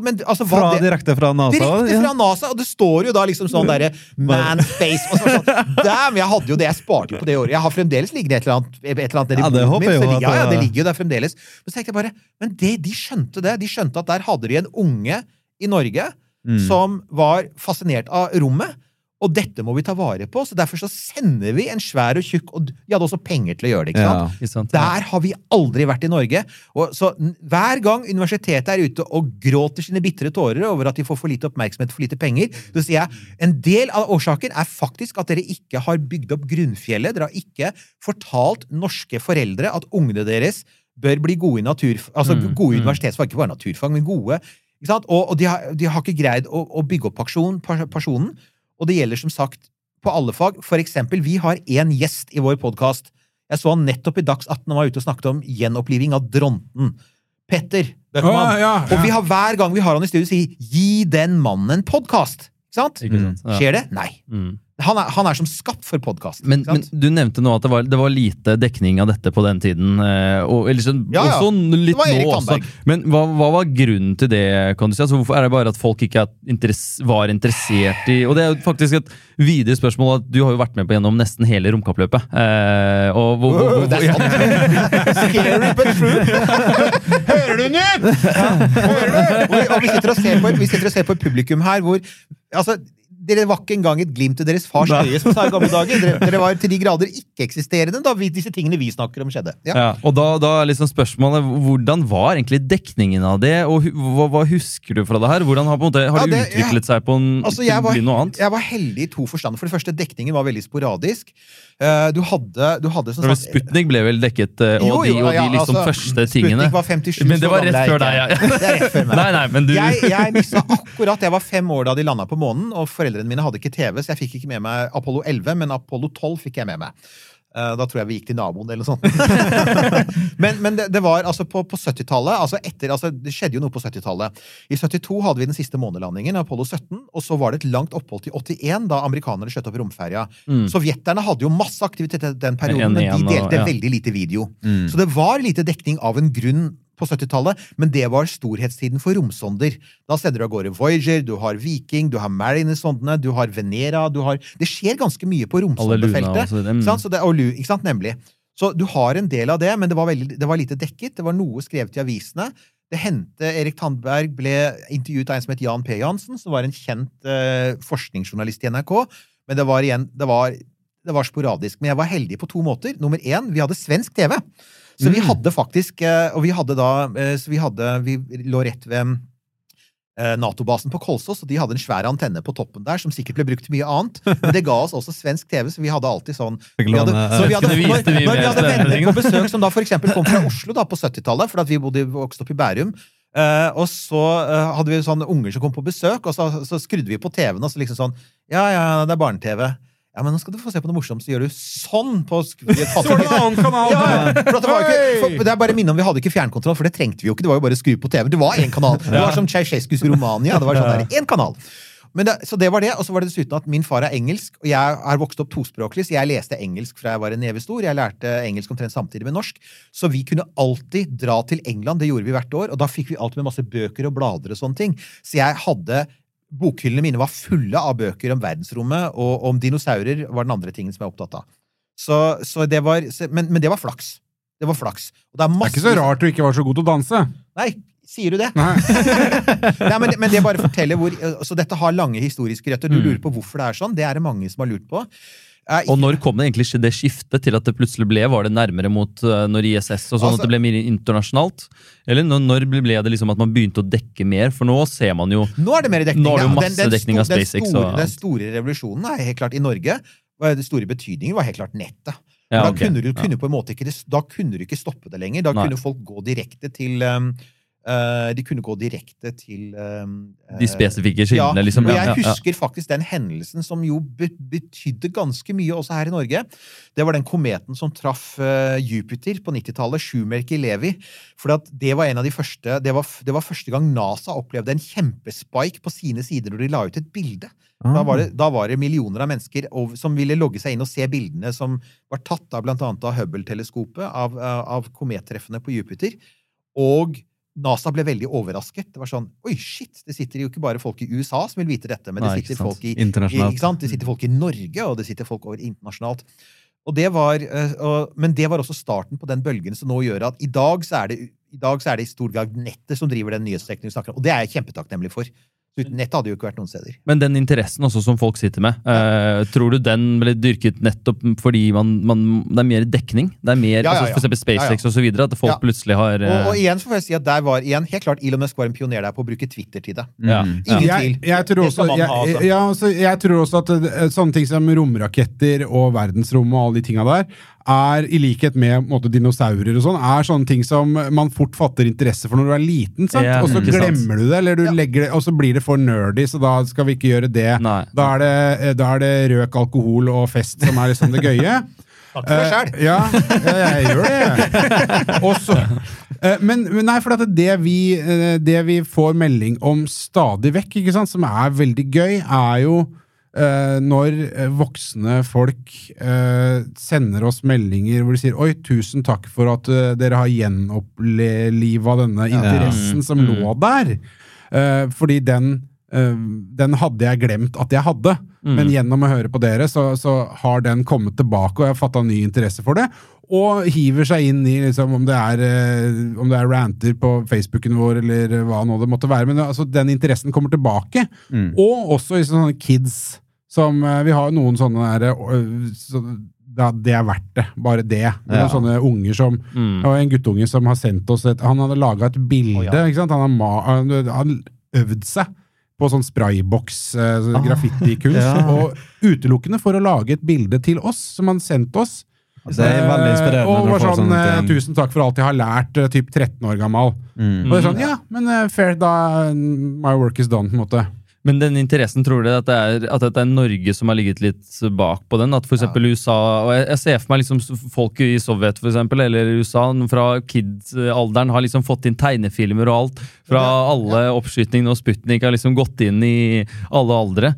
men, altså, Fra, det- direkte fra NASA? Direkte fra NASA, og det står jo da liksom sånn derre Manspace og så sånn, Damn, jeg hadde jo det jeg sparte på det året. Jeg har fremdeles liggende et eller annet, et eller annet nedi Ja, det håper min, jeg så- Ja, ja, det ligger jo der fremdeles. Men så tenkte jeg bare Men det, de skjønte det. De skjønte at der hadde de en unge i Norge Mm. som var fascinert av rommet. Og dette må vi ta vare på, så derfor så sender vi en svær og tjukk Og de hadde også penger til å gjøre det, ikke sant? Ja. Sant? Der har vi aldri vært i Norge. Og så Hver gang universitetet er ute og gråter sine bitre tårer over at de får for lite oppmerksomhet for lite penger, så sier jeg en del av årsaken er faktisk at dere ikke har bygd opp grunnfjellet. Dere har ikke fortalt norske foreldre at ungene deres bør bli gode i natur... Altså Mm, gode i mm. universitetsfag, ikke bare naturfag, men gode. Ikke sant? Og, og de, har, de har ikke greid å, å bygge opp person, per- personen. Og det gjelder som sagt på alle fag. For eksempel, vi har én gjest i vår podkast. Jeg så han nettopp i Dags 18 og var ute og snakket om gjenoppliving av dronten. Petter Bøckmann. Å, ja, ja. Og vi har hver gang vi har han i studio, sier 'gi den mannen en podkast'. Ikke sant? Ikke sant? Ja. Skjer det? Nei. Mm. Han er, han er som skapt for podkast. Men, men du nevnte nå at det var, det var lite dekning av dette på den tiden. eh, Og, eller sånn, Ja, ja. også litt nå også. Men hva, hva var grunnen til det? kan du si? Altså, hvorfor er det bare at folk ikke var interessert i Og det er jo faktisk et videre spørsmål at du har jo vært med på gjennom nesten hele romkappløpet. Eh, og hvor, hvor, hvor, hvor! Scary but true! Hører du den? Hører du? Og, og vi sitter og ser på et publikum her hvor altså, dere var ikke engang et glimt til deres fars øye, som sa i gamle dager. Dere, dere var til de grader ikke-eksisterende da vi, disse tingene vi snakker om, skjedde. Ja. ja, og da, da er liksom spørsmålet hvordan var egentlig dekningen av det? Og hva, hva husker du fra det her? Hvordan har, måte, har Ja, det, det- utviklet seg på en, Altså, til jeg å bli noe annet? jeg var heldig i to forstander. For det første, dekningen var veldig sporadisk. Eh, Du hadde, du hadde sånn sagt Sputnik ble vel dekket, eh, og Jo, jo, de, og de liksom altså, første tingene. Sputnik var 57 Men det var rett før deg, ja. Nei, nei, men du Jeg, jeg mista akkurat Jeg var fem år da de landa på månen, og foreldrene mine hadde ikke TV, så jeg fikk ikke med meg Apollo 11, men Apollo 12 fikk jeg med meg. Eh, Da tror jeg vi gikk til naboen eller noe sånt. men men det, det var altså på, på 70-tallet altså altså Det skjedde jo noe på 70-tallet. I 72 hadde vi den siste månelandingen, Apollo 17, og så var det et langt opphold til 81, da amerikanerne skjøt opp romferja. Mm. Sovjeterne hadde jo masse aktivitet den perioden, men de En-en og- delte ja. veldig lite video. Mm. Så det var lite dekning av en grunn på 70-tallet, men det var storhetstiden for romsonder. Da sender du av gårde Voyager, du har Viking, du har Mariner-sondene, du har Venera du har, Det skjer ganske mye på romsondefeltet. Mm. Ikke sant, nemlig. Så du har en del av det, men det var, veldig, det var lite dekket. Det var noe skrevet i avisene. Det hendte Erik Tandberg ble intervjuet av en som het Jan P. Jansen, som var en kjent eh, forskningsjournalist i NRK. Men det var igjen det var, det var sporadisk. Men jeg var heldig på to måter. Nummer én, vi hadde svensk TV. Så vi Mm. hadde faktisk eh, Og vi hadde da eh, Så vi hadde Vi lå rett ved eh, Nato-basen på Kolsås, og de hadde en svær antenne på toppen der, som sikkert ble brukt til mye annet. Men det ga oss også svensk TV, så vi hadde alltid sånn vi hadde, så vi hadde, når, vi når vi hadde venner på besøk som da eksempel kom fra Oslo da på 70-tallet, fordi vi bodde, vokste opp i Bærum, Uh, og så uh, hadde vi sånne unger som kom på besøk, og så, så skrudde vi på TV-en, og så liksom sånn Ja, ja, det er barne-TV. Ja, men nå skal du få se på noe morsomt, så gjør du sånn på Så var det en annen kanal! ja, ja. For det, var ikke, for, det er bare minne om Vi hadde ikke fjernkontroll, for det trengte vi jo ikke. Det var jo bare å skru på TV. Det var én kanal. Det var som Ceaucescus Romania. Det var sånn der, én kanal. Men det, så det var det, og så var det dessuten at min far er engelsk, og jeg har vokst opp tospråklig, så jeg leste engelsk fra jeg var en neve stor. Jeg lærte engelsk omtrent samtidig med norsk. Så vi kunne alltid dra til England, det gjorde vi hvert år, og da fikk vi alltid med masse bøker og blader og sånne ting. Så jeg hadde Bokhyllene mine var fulle av bøker om verdensrommet, og om dinosaurer var den andre tingen som jeg er opptatt av. Så, så det var, men, men det var flaks. Det var flaks. Og det er Det er ikke så rart du ikke var så god til å danse. Nei, sier du det? Nei. Nei, men, men det bare forteller hvor Så dette har lange historiske røtter. Du Mm. lurer på hvorfor det er sånn. Det er det mange som har lurt på. Eh, Og når kom det egentlig det skiftet til at det plutselig ble Var det nærmere mot uh, når ISS og sånn Altså- at det ble mer internasjonalt? Eller når, når ble det liksom at man begynte å dekke mer? For nå ser man jo Nå er det mer dekning. Nå er det jo ja. den dekning av den SpaceX store, og den store revolusjonen er helt klart i Norge. Den store betydningen var helt klart nettet. ja, da okay. kunne du Ja. kunne måte ikke, da kunne du ikke stoppe det lenger. Da Nei. kunne folk gå direkte til um, Eh, de kunne gå direkte til eh, De spesifikke skillene, ja, liksom. Ja, jeg husker faktisk den hendelsen som jo betydde ganske mye også her i Norge. Det var den kometen som traff eh, Jupiter på 90-tallet, Schumerker-Levi. For det var en av de første det var, det var første gang NASA opplevde en kjempespike på sine sider når de la ut et bilde. Da var, det, da var det millioner av mennesker som ville logge seg inn og se bildene som var tatt av annet av Hubble-teleskopet av av komettreffene på Jupiter. Og NASA ble veldig overrasket. Det var sånn Oi, shit! Det sitter jo ikke bare folk i USA som vil vite dette, men det Nei, det, sitter folk i, i ikke sant? Det sitter folk i Norge, og det sitter folk over internasjonalt. Og det var, eh, og, men det var også starten på den bølgen som nå gjør at i dag så er det, i dag så er det i stor grad nettet som driver den nyhetsdekningen vi snakker om. Og det er jeg kjempetakknemlig for. Så uten nettet hadde det jo ikke vært noen steder. Men den interessen også som folk sitter med, eh, tror du den ble dyrket nettopp fordi man, man, det er mer dekning? Det er mer, Ja, ja, altså ja. For eksempel SpaceX Ja, og så videre, at folk Ja. plutselig har eh, Og, og igjen så får jeg si at der var igjen, helt klart Elon Musk var en pioner der på å bruke Twitter til det. ja, Mm. Ingen tvil. jeg, tror også, jeg, altså. ja, altså, jeg tror også at eh, sånne ting som romraketter og verdensrom og alle de tinga der, er i likhet med måte, dinosaurer og sånn, er sånne ting som man fort fatter interesse for når du er liten, sant? Ja, og så glemmer du det, eller du Ja. legger det, og så blir det for nerdy, så da skal vi ikke gjøre det. Da er det, eh, da er det røk, alkohol og fest som er liksom det gøye. Takk for deg sjæl! Uh, ja, jeg gjør det. jeg. Også, uh, men, men nei, for at det vi, uh, det vi får melding om stadig vekk, ikke sant, som er veldig gøy, er jo eh, når eh, voksne folk uh, sender oss meldinger hvor de sier 'oi, tusen takk for at uh, dere har gjenoppliva denne interessen som Mm. lå der'. Fordi den, den hadde jeg glemt at jeg hadde. Men gjennom å høre på dere, så, så har den kommet tilbake, og jeg har fatta ny interesse for det. Og hiver seg inn i liksom, om det er Om det er ranter på Facebooken vår, eller hva nå det måtte være. Men altså, den interessen kommer tilbake. Mm. Og også i sånne kids som eh, Vi har noen sånne der, eh, så, ja, Det er verdt det. Bare det. Noen Ja. sånne unger som Mm. og en guttunge som har sendt oss et Han hadde laga et bilde. Oh, ja. Han har, øvd seg på sånn sprayboks, eh, Ah, graffitikunst. ja. Og utelukkende for å lage et bilde til oss, som han sendte oss. Det er veldig inspirerende. Eh, Og var sånn, sånn. Mm. 'Tusen takk for alt jeg har lært', typ 13 år gammel. Mm. Og det er sånn, ja, men fair, da My work is done, på en måte. Men den interessen, tror du at det er, at det er Norge som har ligget litt bak på den? At for eksempel USA og jeg, jeg ser for meg liksom folk i Sovjet for eksempel, eller USA fra kids-alderen har liksom fått inn tegnefilmer og alt. Fra alle oppskytingene og Sputnik har liksom gått inn i alle aldre.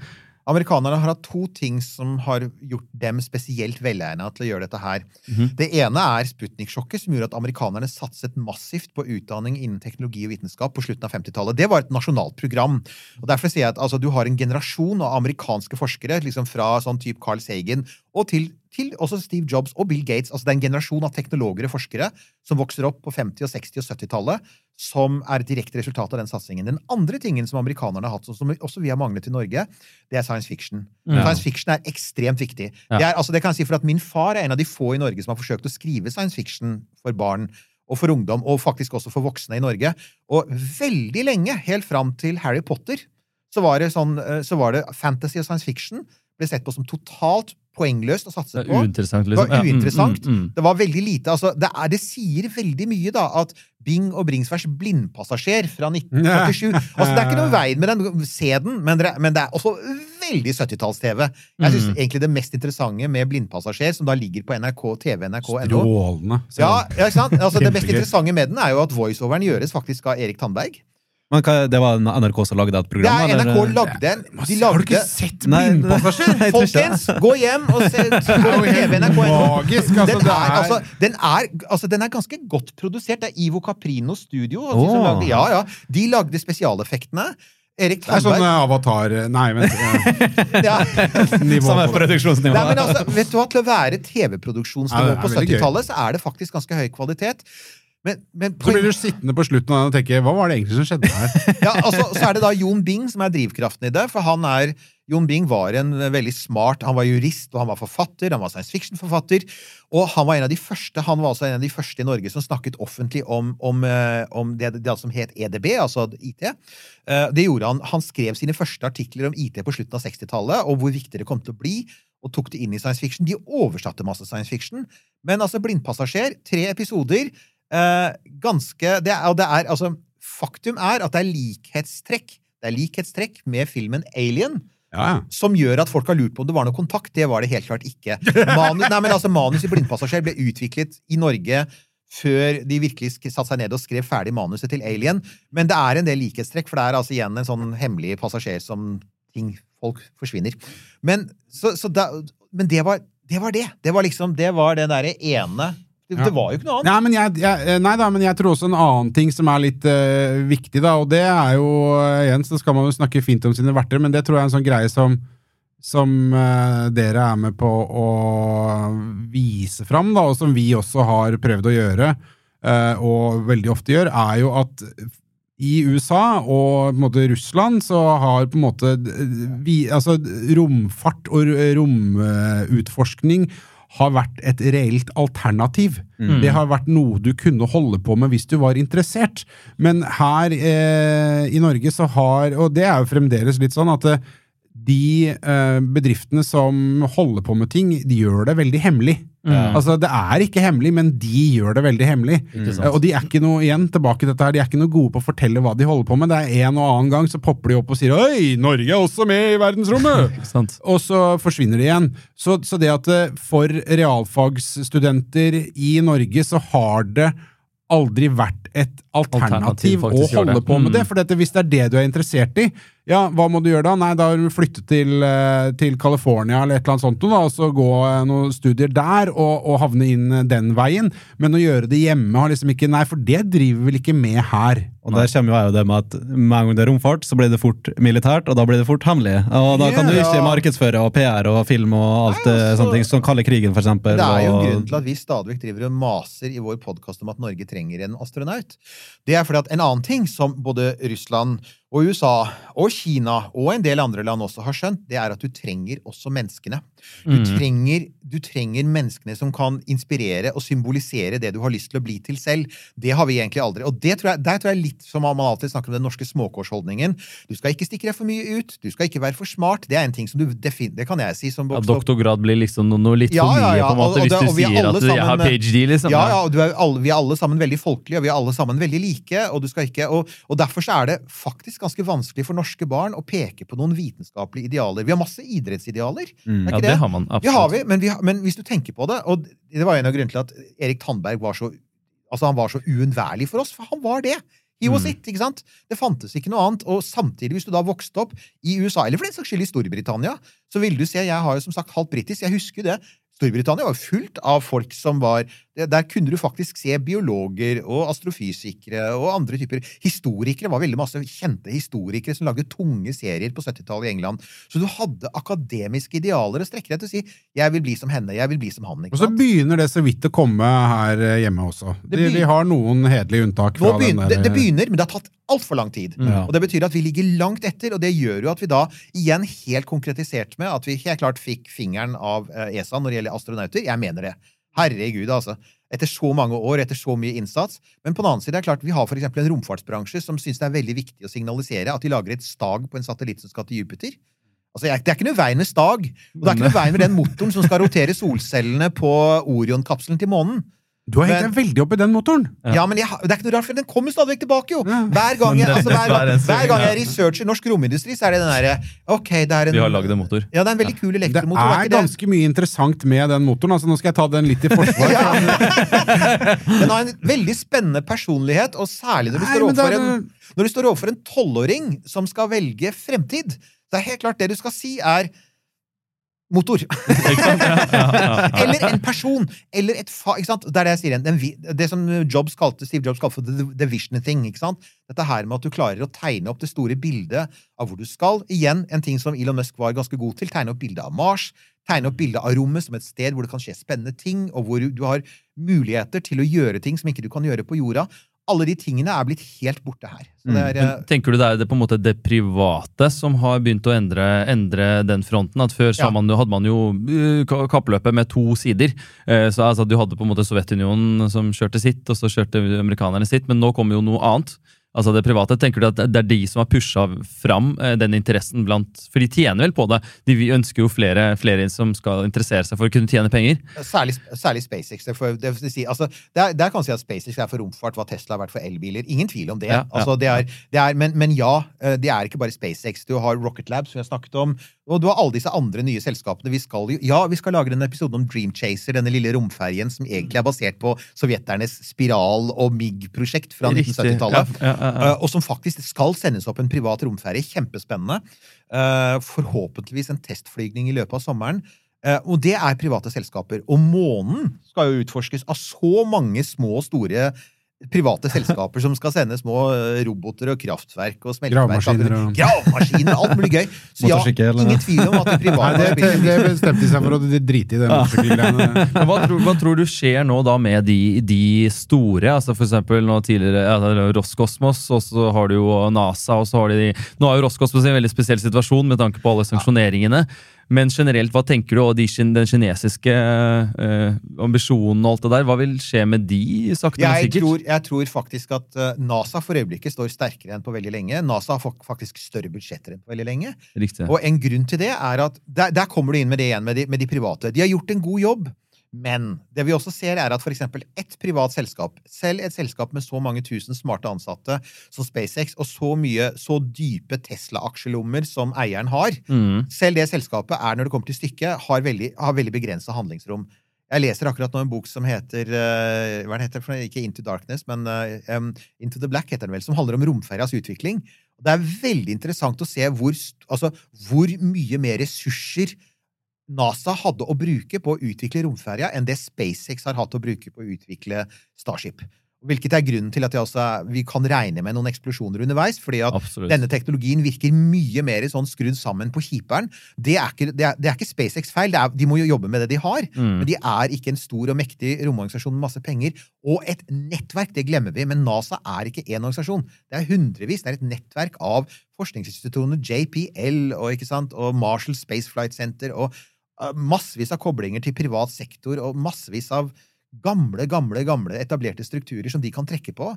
Amerikanerne har hatt to ting som har gjort dem spesielt velegna til å gjøre dette her. Mhm. Det ene er Sputnik-sjokket, som gjorde at amerikanerne satset massivt på utdanning innen teknologi og vitenskap på slutten av 50-tallet. Det var et nasjonalt program. Og Derfor sier jeg at altså, du har en generasjon av amerikanske forskere, liksom fra sånn type Carl Sagan og til, til også Steve Jobs og Bill Gates. Altså, det er en generasjon av teknologer og forskere som vokser opp på 50-, og 60- og 70-tallet, som er et direkte resultat av den satsingen. Den andre tingen som amerikanerne har hatt, som også vi har manglet i Norge, det er science fiction. Ja. Science fiction er ekstremt viktig. Ja. Det, er, altså, det kan jeg si for at Min far er en av de få i Norge som har forsøkt å skrive science fiction for barn og for ungdom, og faktisk også for voksne i Norge. Og veldig lenge, helt fram til Harry Potter, så var det, sånn, eh, så var det fantasy og science fiction ble sett på som totalt poengløst å satse på. Uinteressant, liksom. Det var var Ja, mm, uinteressant. mm, mm. Det var veldig lite, altså, det, er, det sier veldig mye da, at Bing og Bringsværs blindpassasjer fra 1947 altså, Det er ikke noe vei veien med den, se den, men det, men det er også veldig 70-talls-TV. Jeg syns Mm. egentlig det mest interessante med Blindpassasjer, som da ligger på NRK, TV, NRK.no Strålende. ja, ja, ikke sant? Altså, det mest interessante med den er jo at voiceoveren gjøres faktisk av Erik Tandberg. Men hva, det var NRK som lagde et Det program? er eller? NRK lagde en De Har du ikke sett Blindpassasjer? Det. Folkens, gå hjem og se på TV NRK. Magisk! Altså, Den er, er, altså, den, er, altså, den er ganske godt produsert. Det er Ivo Caprino Studio. og de som lagde, ja, ja, de lagde spesialeffektene. Erik det er sånn Tandberg eh, avatar Nei, vent. eh, ja. Nivå Samme produksjonsnivå. Nei, men altså, vet du hva, Til å være TV-produksjonsnivå Ja, er på 70-tallet, så er det faktisk ganske høy kvalitet. Men, men Så blir du sittende på slutten av den og tenke Hva var det egentlig som skjedde her? ja, altså, så er det da Jon Bing som er drivkraften i det. For han er Jon Bing var en veldig smart Han var jurist, og han var forfatter. Han var science fiction-forfatter. Og han var en av de første Han var altså en av de første i Norge som snakket offentlig om, om, eh, om det, det som het EDB, altså IT. Eh, Det gjorde han. Han skrev sine første artikler om IT på slutten av 60-tallet, og hvor viktig det kom til å bli. Og tok det inn i science fiction. De oversatte masse science fiction. Men altså, Blindpassasjer, tre episoder. Eh, ganske det er, det er altså faktum er at det er likhetstrekk Det er likhetstrekk med filmen Alien. Ja. Som gjør at folk har lurt på om det var noe kontakt. Det var det helt klart ikke. Manus, nei, men altså, manus i Blindpassasjer ble utviklet i Norge før de virkelig satte seg ned og skrev ferdig manuset til Alien. Men det er en del likhetstrekk, for det er altså igjen en sånn hemmelig passasjer som ting Folk forsvinner. Men, så, så da, men det, var, det var det. Det var liksom Det var den derre ene det, Ja. det var jo ikke noe annet. Nei, men jeg, jeg, nei da, men jeg tror også en annen ting som er litt uh, viktig, da, og det er jo eh, Igjen så skal man jo snakke fint om sine verter, men det tror jeg er en sånn greie som som uh, dere er med på å vise fram, da, og som vi også har prøvd å gjøre, uh, og veldig ofte gjør, er jo at i USA og på en måte Russland så har på en måte vi, altså romfart og romutforskning har vært et reelt alternativ. Det har vært noe du kunne holde på med hvis du var interessert. Men her eh, i Norge så har, og det er jo fremdeles litt sånn at eh, de eh, bedriftene som holder på med ting, de gjør det veldig hemmelig. Mm. Altså, det er ikke hemmelig, men de gjør det veldig hemmelig. sant. Eh, Og de er ikke noe igjen tilbake til dette her, de er ikke noe gode på å fortelle hva de holder på med. Det er en og annen gang så popper de opp og sier 'Oi, Norge er også med i verdensrommet'! Og så forsvinner de igjen. Så, så det at eh, for realfagsstudenter i Norge så har det aldri vært et alternativ, Alternativ, å holde på med Mm. det. For dette, hvis det er det du er interessert i, ja, hva må du gjøre da? Nei, da har du flyttet til, eh, til California eller et eller annet sånt, da, og så gå eh, noen studier der og, og havne inn eh, den veien. Men å gjøre det hjemme har liksom ikke Nei, for det driver vel ikke med her. Og der kommer jo det med at med en gang det er romfart, så blir det fort militært, og da blir det fort hemmelig. Og da kan du ikke markedsføre og PR og film og alt Nei, det altså- sånne ting, som kalde krigen, for eksempel. Det er jo og- grunnen til at vi stadig vekk driver og maser i vår podkast om at Norge trenger en astronaut. Det er fordi at en annen ting som både Russland og USA og Kina og en del andre land også har skjønt, det er at du trenger også menneskene. Du, Mm. trenger, du trenger menneskene som kan inspirere og symbolisere det du har lyst til å bli til selv. Det har vi egentlig aldri. Og det tror jeg, der tror jeg litt som man alltid snakker om den norske småkårsholdningen. Du skal ikke stikke deg for mye ut. Du skal ikke være for smart. Det er en ting som du Det kan jeg si som Ja, doktorgrad blir liksom noe, noe litt Ja, for mye, ja, på en måte, og- og hvis du er sier at at sammen, har ph.d., liksom. Ja, ja, og du er alle, vi er alle sammen veldig folkelige, og vi er alle sammen veldig like. Og, du skal ikke, og, og derfor så er det faktisk ganske vanskelig for norske barn å peke på noen vitenskapelige idealer. Vi har masse idrettsidealer. Mm. Ja, det det? har man Det har absolutt. vi, men, vi men hvis du tenker på det Og det var en av grunnene til at Erik Tandberg var så Altså han var så uunnværlig for oss, for han var det. He was Mm. it, ikke sant? Det fantes ikke noe annet. Og samtidig, hvis du da vokste opp i USA, eller for den saks skyld i Storbritannia, så ville du se Jeg har jo som sagt halvt britisk, jeg husker det. Storbritannia var fullt av folk som var Der kunne du faktisk se biologer og astrofysikere og andre typer Historikere var veldig masse kjente historikere som lagde tunge serier på 70-tallet i England. Så du hadde akademiske idealer å strekke deg til å si 'jeg vil bli som henne', 'jeg vil bli som han'. Og så begynner det så vidt å komme her eh, hjemme også. Det Vi, har noen hederlige unntak. Begynner, det, det begynner, men det har tatt altfor lang tid. Ja. Og Det betyr at vi ligger langt etter, og det gjør jo at vi da igjen helt konkretisert med at vi helt klart fikk fingeren av eh, ESA når det gjelder astronauter. Jeg mener det. Herregud, altså. Etter så mange år, etter så mye innsats. Men på den annen side er det klart, vi har for en romfartsbransje som syns det er veldig viktig å signalisere at de lager et stag på en satellitt som skal til Jupiter. Altså, Det er ikke noe vei med stag. Og det er ikke noe vei med den motoren som skal rotere solcellene på Orion-kapselen til månen. Du har hengt deg veldig opp i den motoren! Ja, men jeg, det er ikke noe rart, for den kommer stadig vekk tilbake, jo! Ja. Hver gang jeg, altså, hver, er gang- hver gang jeg researcher norsk romindustri, så er det den derre Ok, det er en Vi har lagd en motor. Ja, det er en veldig kul Det elektromotor. er er ganske det? mye interessant med den motoren. altså Nå skal jeg ta den litt i forsvar. Den har en veldig spennende personlighet, og særlig når du Nei, står overfor er- en Når du står overfor en tolvåring som skal velge fremtid. Det er helt klart det du skal si, er motor. eller en person. Eller et fa... Ikke sant? Det er det jeg sier igjen. Vi- det som Jobs kalte, Steve Jobs kalte for the, the vision thing. Ikke sant? Dette her med at du klarer å tegne opp det store bildet av hvor du skal. Igjen en ting som Elon Musk var ganske god til. Tegne opp bildet av Mars. Tegne opp bildet av rommet som et sted hvor det kan skje spennende ting, og hvor du har muligheter til å gjøre ting som ikke du kan gjøre på jorda. Alle de tingene er blitt helt borte her. Så det er, Men tenker du det er det, på en måte det private som har begynt å endre, endre den fronten? At Før Ja. man, hadde man jo uh, kappløpet med to sider. Eh, så altså, Du hadde på en måte Sovjetunionen som kjørte sitt, og så kjørte amerikanerne sitt. Men nå kommer jo noe annet. Altså det private, Tenker du at det er de som har pusha fram eh, den interessen blant For de tjener vel på det? De ønsker jo flere, flere som skal interessere seg for å kunne tjene penger. Særlig, særlig SpaceX. Det, får- det, si, altså, det er, der kan man si at SpaceX er for romfart hva Tesla har vært for elbiler. Ingen tvil om det. Ja, ja. Altså, det, er, det er, men, men ja, eh, det er ikke bare SpaceX. Du har Rocket Lab, som vi har snakket om, og du har alle disse andre nye selskapene. Vi skal jo, ja, vi skal lage en episode om Dream Chaser, denne lille romferjen som egentlig er basert på sovjeternes Spiral- og MIG-prosjekt fra 1970-tallet. Ja, ja, ja. Eh, Og som faktisk skal sendes opp en privat romferje. Kjempespennende. Eh, forhåpentligvis en testflygning i løpet av sommeren. Eh, og det er private selskaper. Og månen skal jo utforskes av så mange små og store private selskaper som skal sende små eh, roboter og kraftverk og smelteverk. Gravemaskiner og- alt mulig gøy. Så ja, ingen tvil om at de private Nei, det, det bestemte de seg for å drite i det motorsykkelgreiene. Hva, tror, hva tror du skjer nå da med de, de store? altså For eksempel nå tidligere ja, Roskosmos, og så har du jo NASA, og så har de Nå er jo Roskosmos en veldig spesiell situasjon med tanke på alle sanksjoneringene. Men generelt, hva tenker du, og de, den kinesiske eh, ambisjonen og alt det der, hva vil skje med de, sakte, men Jeg sikkert? tror, jeg tror faktisk at eh, NASA for øyeblikket står sterkere enn på veldig lenge. NASA har faktisk større budsjetter enn på veldig lenge. Riktig. Og en grunn til det er at Der, der kommer du inn med det igjen med de, med de private. De har gjort en god jobb. Men det vi også ser, er at f.eks. ett privat selskap, selv et selskap med så mange tusen smarte ansatte som SpaceX, og så mye, så dype Tesla-aksjelommer som eieren har, Mm. selv det selskapet er, når det kommer til stykket, har veldig, har veldig begrensa handlingsrom. Jeg leser akkurat nå en bok som heter eh, hva det heter? Ikke Into Darkness, men eh, Into the Black, heter den vel, som handler om romferjas utvikling. Det er veldig interessant å se hvor, altså, hvor mye mer ressurser NASA hadde å bruke på å utvikle romferja enn det SpaceX har hatt å bruke på å utvikle Starship. Hvilket er grunnen til at også, er- vi kan regne med noen eksplosjoner underveis. fordi at Absolutt. denne teknologien virker mye mer sånn skrudd sammen på kjiperen. Det er ikke, det er, det er ikke SpaceX feil. Det er, de må jo jobbe med det de har. Mm. Men de er ikke en stor og mektig romorganisasjon med masse penger. Og et nettverk, det glemmer vi. Men NASA er ikke én organisasjon. Det er hundrevis. Det er et nettverk av forskningsinstitusjoner. JPL og, ikke sant, og Marshall Space Flight Center og massevis av koblinger til privat sektor og massevis av gamle, gamle, gamle etablerte strukturer som de kan trekke på.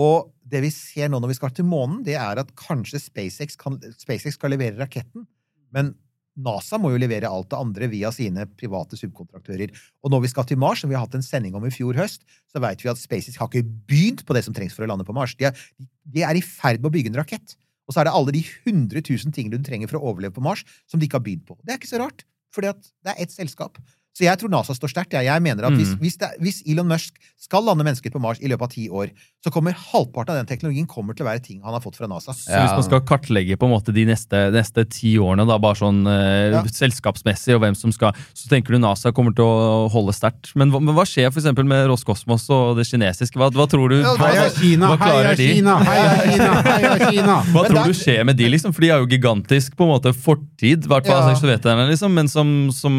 Og det vi ser nå når vi skal til månen, det er at kanskje SpaceX, kan, SpaceX skal levere raketten, men NASA må jo levere alt det andre via sine private subkontraktører. Og når vi skal til Mars, som vi har hatt en sending om i fjor høst, så vet vi at SpaceX har ikke begynt på det som trengs for å lande på Mars. De er, de er i ferd med å bygge en rakett. Og så er det alle de 100 000 tingene du trenger for å overleve på Mars, som de ikke har begynt på. Det er ikke så rart, fordi at det er ett selskap. Så jeg tror NASA står sterkt. Jeg, jeg mener at hvis, Mm. hvis, det, hvis Elon Musk skal lande mennesker på Mars i løpet av ti år, så kommer halvparten av den teknologien kommer til å være ting han har fått fra NASA. Så hvis man skal kartlegge på en måte de neste, neste ti årene, da, bare sånn eh, Ja. selskapsmessig, og hvem som skal Så tenker du NASA kommer til å holde sterkt. Men, men hva skjer eksempel med Roskosmos og det kinesiske? Hva, hva tror du Ja, Heia Kina, hva heia? Kina, heia Kina, heia Kina! Hva tror der- du skjer med de, liksom? For de er jo gigantisk på en måte fortid, i hvert fall Ja. altså, sovjeterne, liksom, men som, som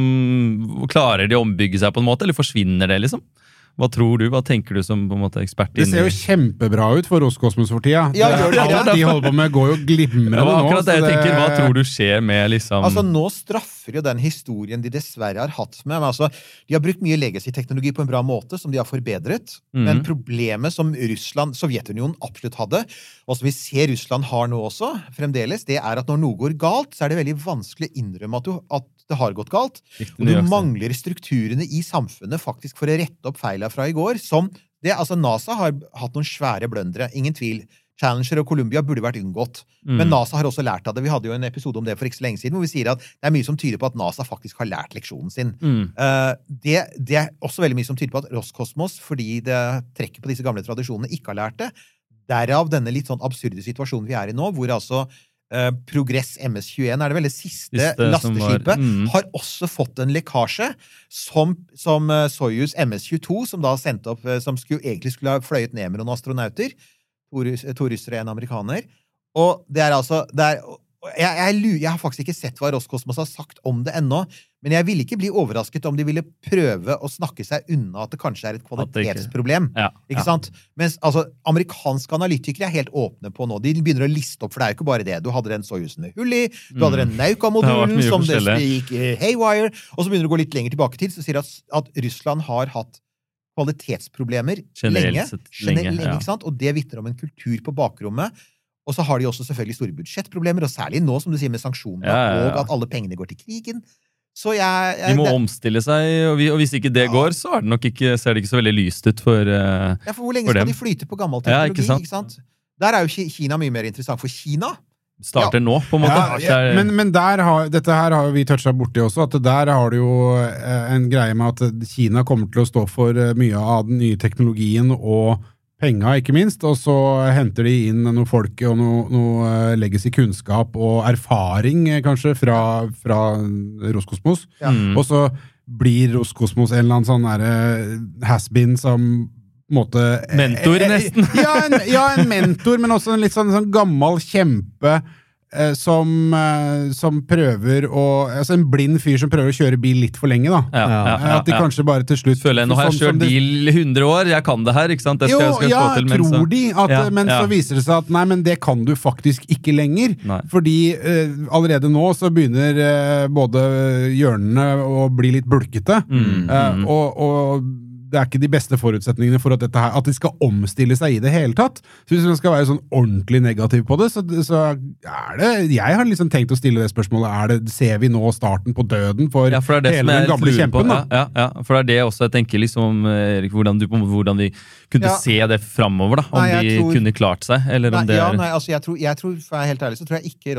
Klarer de å ombygge seg på en måte, eller forsvinner det, liksom? Hva tror du? Hva tenker du som på en måte ekspert? Det ser jo kjempebra ut for Roskosmos for tida. Ja, gjør det ja, det? de holder på med, går jo glimrende det var nå. akkurat det jeg tenker. Hva tror du skjer med liksom Altså, Nå straffer jo den historien de dessverre har hatt med men altså, De har brukt mye legacy-teknologi på en bra måte, som de har forbedret. Men Mhm. problemet som Russland, Sovjetunionen absolutt hadde, og som vi ser Russland har nå også, fremdeles, det er at når noe går galt, så er det veldig vanskelig å innrømme at, du, at det har gått galt. Og du mangler strukturene i samfunnet faktisk for å rette opp feila fra i går. Som det, altså NASA har hatt noen svære blundere, ingen tvil. Challenger og Columbia burde vært unngått. Men Mm. NASA har også lært av det. Vi hadde jo en episode om det for ikke så lenge siden, hvor vi sier at det er mye som tyder på at NASA faktisk har lært leksjonen sin. Mm. Uh, det, det er også veldig mye som tyder på at Roskosmos, fordi det trekker på disse gamle tradisjonene, ikke har lært det. Derav denne litt sånn absurde situasjonen vi er i nå, hvor altså eh, Progress MS-21, er det vel det siste, Siste lasteskipet, mm. har også fått en lekkasje som, som eh, Soyuz MS-22, som da sendte opp eh, Som skulle, egentlig skulle ha fløyet ned med noen astronauter. To, russere og en amerikaner. Og det er altså det er, jeg, jeg, jeg har faktisk ikke sett hva Roskosmos har sagt om det ennå, men jeg ville ikke bli overrasket om de ville prøve å snakke seg unna at det kanskje er et At ikke- kvalitetsproblem. Ja, Ikke ja. sant? Mens altså, amerikanske analytikere er helt åpne på nå. De begynner å liste opp, for det er jo ikke bare det. Du hadde den Soyuzen med hull i, du hadde den Nauka-modulen som det gikk haywire, og så begynner du å gå litt lenger tilbake til, så sier at, at Russland har hatt kvalitetsproblemer Generelt lenge. sett lenge, ja. ikke sant? Og det vitner om en kultur på bakrommet. Og så har de også selvfølgelig store budsjettproblemer, og særlig nå, som du sier, med sanksjoner, ja, ja. og at alle pengene går til krigen. Så jeg, De må det, omstille seg, og, vi, og hvis ikke det Ja. går, så er det nok ikke, ser det ikke så veldig lyst ut for uh, ja, for hvor lenge for skal dem. de flyte på gammel Ja, teknologi? ikke sant? ikke sant? Der er jo Kina mye mer interessant, for Kina Starter nå, på en måte. Ja, er- men, men der har, dette her har vi toucha borti også, at der har du jo eh, en greie med at Kina kommer til å stå for eh, mye av den nye teknologien og penga, ikke minst. Og så henter de inn noe folk og noe, noe eh, legacy kunnskap og erfaring, eh, kanskje, fra, fra Roskosmos. Ja. Mm. Og så blir Roskosmos en eller annen sånn derre has-been som på måte Mentor, eh, eh, nesten. Ja en, ja, en mentor, men også en litt sånn, sånn gammel kjempe eh, som, eh, som prøver å Altså en blind fyr som prøver å kjøre bil litt for lenge, da. ja, ja, Eh, ja, At de kanskje bare til slutt Føler jeg, Nå har jeg sånn kjørt bil i 100 år, jeg kan det her, ikke sant? Det skal, jo, skal ja, til, men tror de, at, Ja, men ja. så viser det seg at nei, men det kan du faktisk ikke lenger. Nei. Fordi uh, allerede nå så begynner uh, både hjørnene å bli litt bulkete. Mm, mm. Uh, og, og det er ikke de beste forutsetningene for at, dette her, at de skal omstille seg i det hele tatt. Så hvis man skal være sånn ordentlig negativ på det, så, så er det Jeg har liksom tenkt å stille det spørsmålet er det, Ser vi nå starten på døden for, Ja, for det er det hele den gamle på. kjempen? da? Ja, ja, for det er det også jeg tenker, liksom, Erik, hvordan, du, hvordan vi kunne Ja. se det framover. Om Nei, de tror- kunne klart seg, eller om Nei, det ja, er nei, altså jeg tror, jeg tror, for å være helt ærlig, så tror jeg ikke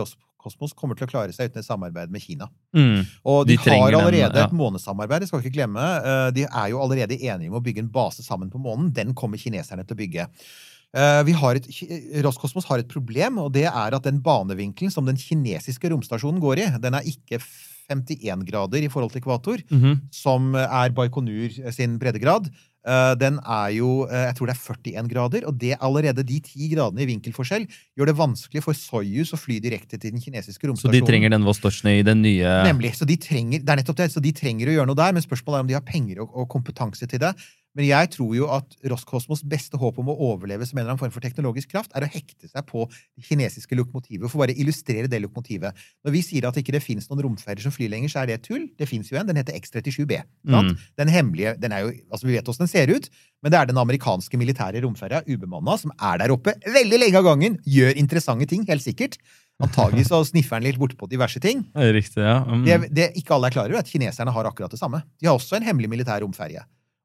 Roskosmos kommer til å klare seg uten et samarbeid med Kina. mm. Og de, De har har den, allerede ja. et månesamarbeid, det skal ikke glemme. Eh, De er jo allerede enige om å bygge en base sammen på månen. Den kommer kineserne til å bygge. Eh, Vi har et, Roskosmos har et problem, og det er at den banevinkelen som den kinesiske romstasjonen går i, den er ikke 51 grader i forhold til ekvator, Mhm. som er Baikonur sin breddegrad. Eh, Den er jo eh, jeg tror det er 41 grader, og det allerede de 10 gradene i vinkelforskjell gjør det vanskelig for Soyuz å fly direkte til den kinesiske romstasjonen. Så de trenger den Vostochny i den nye Nemlig. Så de trenger, det er nettopp det. Så de trenger å gjøre noe der, men spørsmålet er om de har penger og, og kompetanse til det. Men jeg tror jo at Roskosmos beste håp om å overleve som en eller annen form for teknologisk kraft, er å hekte seg på det kinesiske lokomotivet. For bare illustrere det lokomotivet. Når vi sier at ikke det fins noen romferjer som flyr lenger, så er det tull. Det fins jo en. Den heter X-37B. Mm. Den hemmelige den er jo, altså Vi vet åssen den ser ut, men det er den amerikanske militære romferja, ubemanna, som er der oppe veldig lenge av gangen, gjør interessante ting, helt sikkert. Antagelig så sniffer den litt bortpå diverse ting. Det Riktig, ja. Mm. Det, det ikke alle er klar over, er at kineserne har akkurat det samme. De har også en hemmelig militær romferje.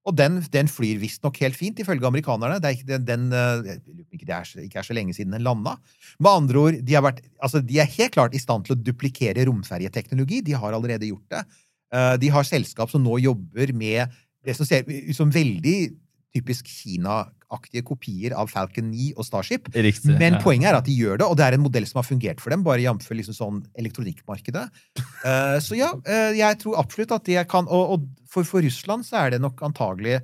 Og den, den flyr visstnok helt fint, ifølge amerikanerne. Det er ikke, den, eh, ikke det er, ikke er så lenge siden den landa. Med andre ord, de, vært, altså, de er helt klart i stand til å duplikere romferjeteknologi. De har allerede gjort det. Eh, De har selskap som nå jobber med det som ser ut som veldig typisk Kina-aktige kopier av Falcon 9 og Starship. Riktig. Men ja. poenget er at de gjør det, og det er en modell som har fungert for dem, bare jf. Liksom sånn elektronikkmarkedet. uh, så ja, uh, jeg tror absolutt at det kan Og, og for, for Russland så er det nok antagelig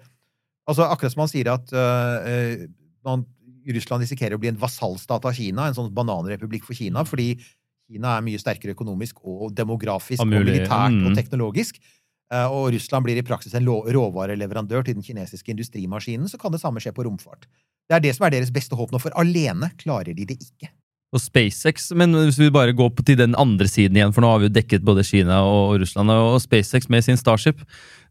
Altså Akkurat som han sier at eh, man, Russland risikerer å bli en vasallstat av Kina, en sånn bananrepublikk for Kina, fordi Kina er mye sterkere økonomisk og demografisk og mulig. militært Mm. og teknologisk. Eh, Og Russland blir i praksis en råvareleverandør til den kinesiske industrimaskinen, så kan det samme skje på romfart. Det er det som er deres beste håp nå, for alene klarer de det ikke. Og SpaceX, men hvis vi bare går til den andre siden igjen, for nå har vi jo dekket både Kina og Russland, og SpaceX med sin Starship,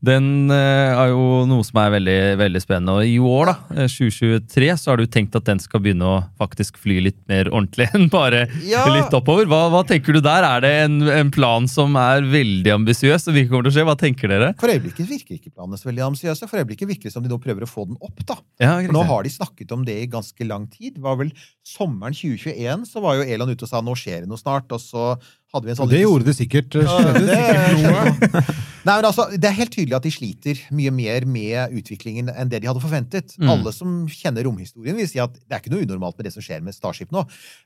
den eh, er jo noe som er veldig, veldig spennende. Og i år, da, eh, 2023, så har du tenkt at den skal begynne å faktisk fly litt mer ordentlig enn bare Ja. litt oppover. Hva, hva tenker du der? Er det en, en plan som er veldig ambisiøs, og hvilke kommer til å skje? Hva tenker dere? For øyeblikket virker ikke planene så veldig ambisiøse. For øyeblikket virker det som de nå prøver å få den opp. da. Ja, For nå har de snakket om det i ganske lang tid. Det var vel Sommeren 2021 så var jo Elon ute og sa nå skjer det noe snart. Og så hadde vi en sånn Det gjorde det sikkert. Ja, Skjedde det. Nei, men altså, Det er helt tydelig at de sliter mye mer med utviklingen enn det de hadde forventet. Mm. Alle som kjenner romhistorien, vil si at det er ikke noe unormalt med det som skjer med Starship nå.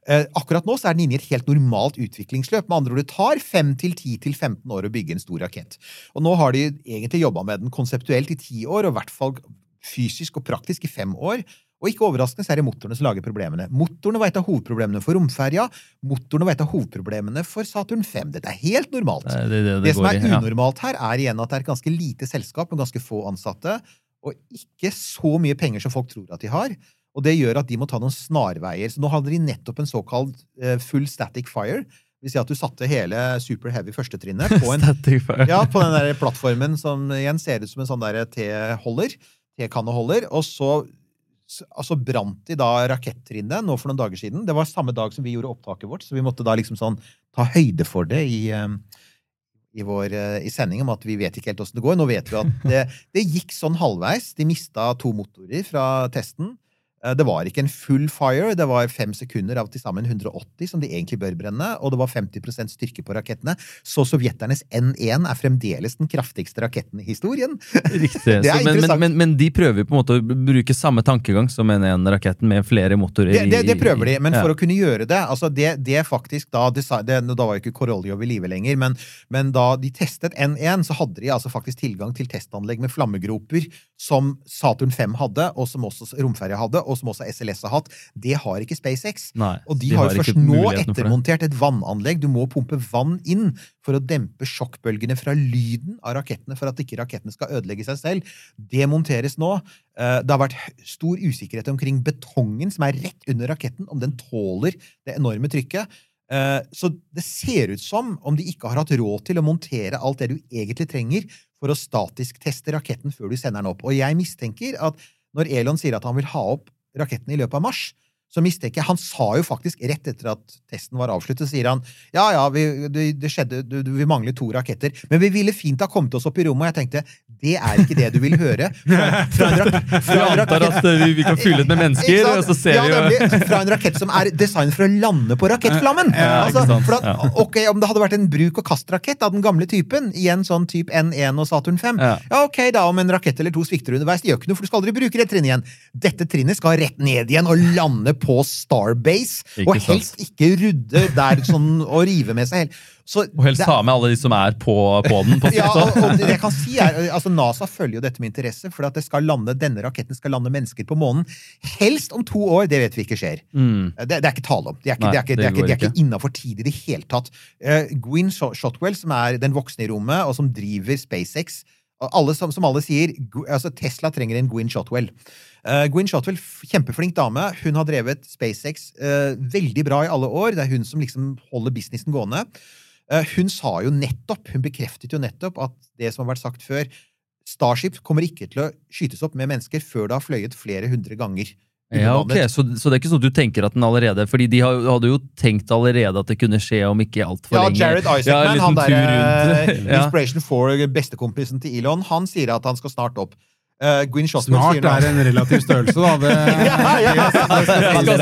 Eh, akkurat nå så er den inne i et helt normalt utviklingsløp. Med andre ord, det tar 5 til 10 til 15 år å bygge en stor rakett. Og nå har de egentlig jobba med den konseptuelt i ti år, og i hvert fall fysisk og praktisk i fem år. Og ikke overraskende så er det motorene som lager problemene. Motorene var et av hovedproblemene for romferja. Motorene var et av hovedproblemene for Saturn 5. Dette er helt normalt. Det det, det, Det, som er unormalt her, er igjen at det er et ganske lite selskap med ganske få ansatte, og ikke så mye penger som folk tror at de har. Og det gjør at de må ta noen snarveier. Så nå hadde de nettopp en såkalt eh, full static fire. Det vil si at du satte hele super heavy førstetrinnet på en ja, på den der plattformen som igjen ser ut som en sånn der T-holder. tekanneholder, og så altså brant de da rakettrinnet nå for noen dager siden. Det var samme dag som vi gjorde opptaket vårt, så vi måtte da liksom sånn ta høyde for det i, eh, i vår eh, i sending om at vi vet ikke helt åssen det går. Nå vet vi at det, det gikk sånn halvveis. De mista to motorer fra testen. Eh, Det var ikke en full fire, det var fem sekunder av til sammen 180 som de egentlig bør brenne, og det var 50% styrke på rakettene. Så sovjeternes N1 er fremdeles den kraftigste raketten i historien. Riktig. Men, men, men, men de prøver på en måte å bruke samme tankegang som N1-raketten med flere motorer. Det, det, det prøver de, men ja. for å kunne gjøre det altså det, det faktisk Da det, Da var jo ikke Koroljov i live lenger, men, men da de testet N1, så hadde de altså faktisk tilgang til testanlegg med flammegroper som Saturn 5 hadde, og som også romferja hadde, og som også SLS har hatt. Det har ikke SpaceX. Nei, Og de, har jo først nå ettermontert et vannanlegg. Du må pumpe vann inn for å dempe sjokkbølgene fra lyden av rakettene, for at ikke rakettene skal ødelegge seg selv. Det monteres nå. Eh, Det har vært stor usikkerhet omkring betongen som er rett under raketten, om den tåler det enorme trykket. Eh, Så det ser ut som om de ikke har hatt råd til å montere alt det du egentlig trenger for å statisk teste raketten før du sender den opp. Og jeg mistenker at når Elon sier at han vil ha opp raketten i løpet av mars, så mistenker jeg Han sa jo faktisk rett etter at testen var avsluttet, sier han ja, ja, vi, det, det skjedde, du, du, vi mangler to raketter, men vi ville fint ha kommet oss opp i rommet. Og jeg tenkte det er ikke det du vil høre. Fra, fra en, fra en antar at eh, vi, vi kan fylle det med mennesker, og så ser ja, vi jo Fra en rakett som er designet for å lande på rakettflammen! Ja, altså, at, ok, Om det hadde vært en bruk-og-kast-rakett av den gamle typen, igjen sånn type N1 og Saturn 5, Ja. ja, ok, da om en rakett eller to svikter underveis, det gjør ikke noe, for du skal aldri bruke det trinnet igjen. Dette trinnet skal rett ned igjen og lande på Starbase, Ikke og sant. helst ikke rydde der sånn og rive med seg helt. Så Og helst det- ta med alle de som er på, på den. På ja, og, og det jeg kan si er, altså NASA følger jo dette med interesse, for at det skal lande, denne raketten skal lande mennesker på månen. Helst om to år. Det vet vi ikke skjer. Mm. Det, det er ikke tale om. Det er ikke, Nei, det er ikke, det er ikke, ikke ikke. innafor tid i det hele tatt. Uh, Gwyn Shotwell, som er den voksne i rommet, og som driver SpaceX alle, som, som alle sier, altså Tesla trenger en Gwyn Shotwell. Uh, Gwyn Shotwell, kjempeflink dame. Hun har drevet SpaceX uh, veldig bra i alle år. Det er hun som liksom holder businessen gående. Uh, hun sa jo nettopp, hun bekreftet jo nettopp at det som har vært sagt før, Starship kommer ikke til å skytes opp med mennesker før det har fløyet flere hundre ganger. Ja, ok, så, så det er ikke sånn du tenker at den allerede Fordi de hadde jo tenkt allerede at det kunne skje om ikke altfor Ja, lenge. Jared Isaacman, ja, han der. Inspiration 4, bestekompisen til Elon, han sier at han skal snart opp. Uh, Gwyn Shotwell Snart er en relativ størrelse, da. Det, Ja, ja. det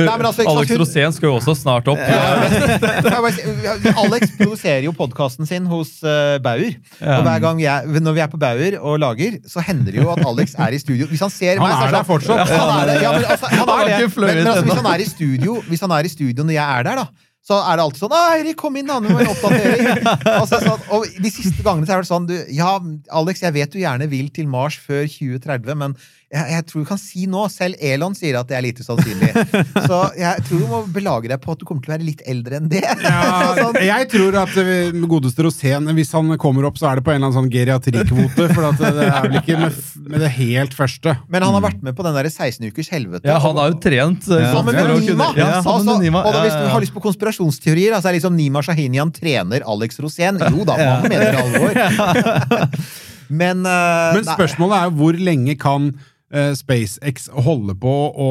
Nei, altså, Alex Rosén skal jo også snart opp. Ja, jeg Alex produserer jo podkasten sin hos uh, Bauer. Og hver gang er, når vi er på Bauer og lager, så hender det jo at Alex er i studio. Hvis han ser Han meg, så er han der fortsatt. Han er, det. men, altså, han er det. Men, men altså, hvis, han er i studio, hvis han er i studio når jeg er der, da så er det alltid sånn Eirik, kom inn, da! Nå må vi oppdatere!' altså, sånn, og de siste gangene så er det sånn du, 'Ja, Alex, jeg vet du gjerne vil til Mars før 2030, men jeg, jeg tror du kan si nå Selv Elon sier at det er lite sannsynlig. Så jeg tror du må belage deg på at du kommer til å være litt eldre enn det. Ja, sånn. jeg tror at eh, godeste Rosén, hvis han kommer opp, så er det på en eller annen sånn geriatrikvote. For at det er vel ikke med, med det helt første. Men han har vært med på den der 16 ukers helvete. Ja, han har jo trent. eh, Sammen med Nima! Ja, sammen altså, med Nima. og da, hvis du har lyst på konspirasjonsteorier, så er liksom Nima Shahinian trener Alex Rosén. Jo da, man mener alvor. Men, uh, Men spørsmålet er jo hvor lenge kan eh, SpaceX holde på å,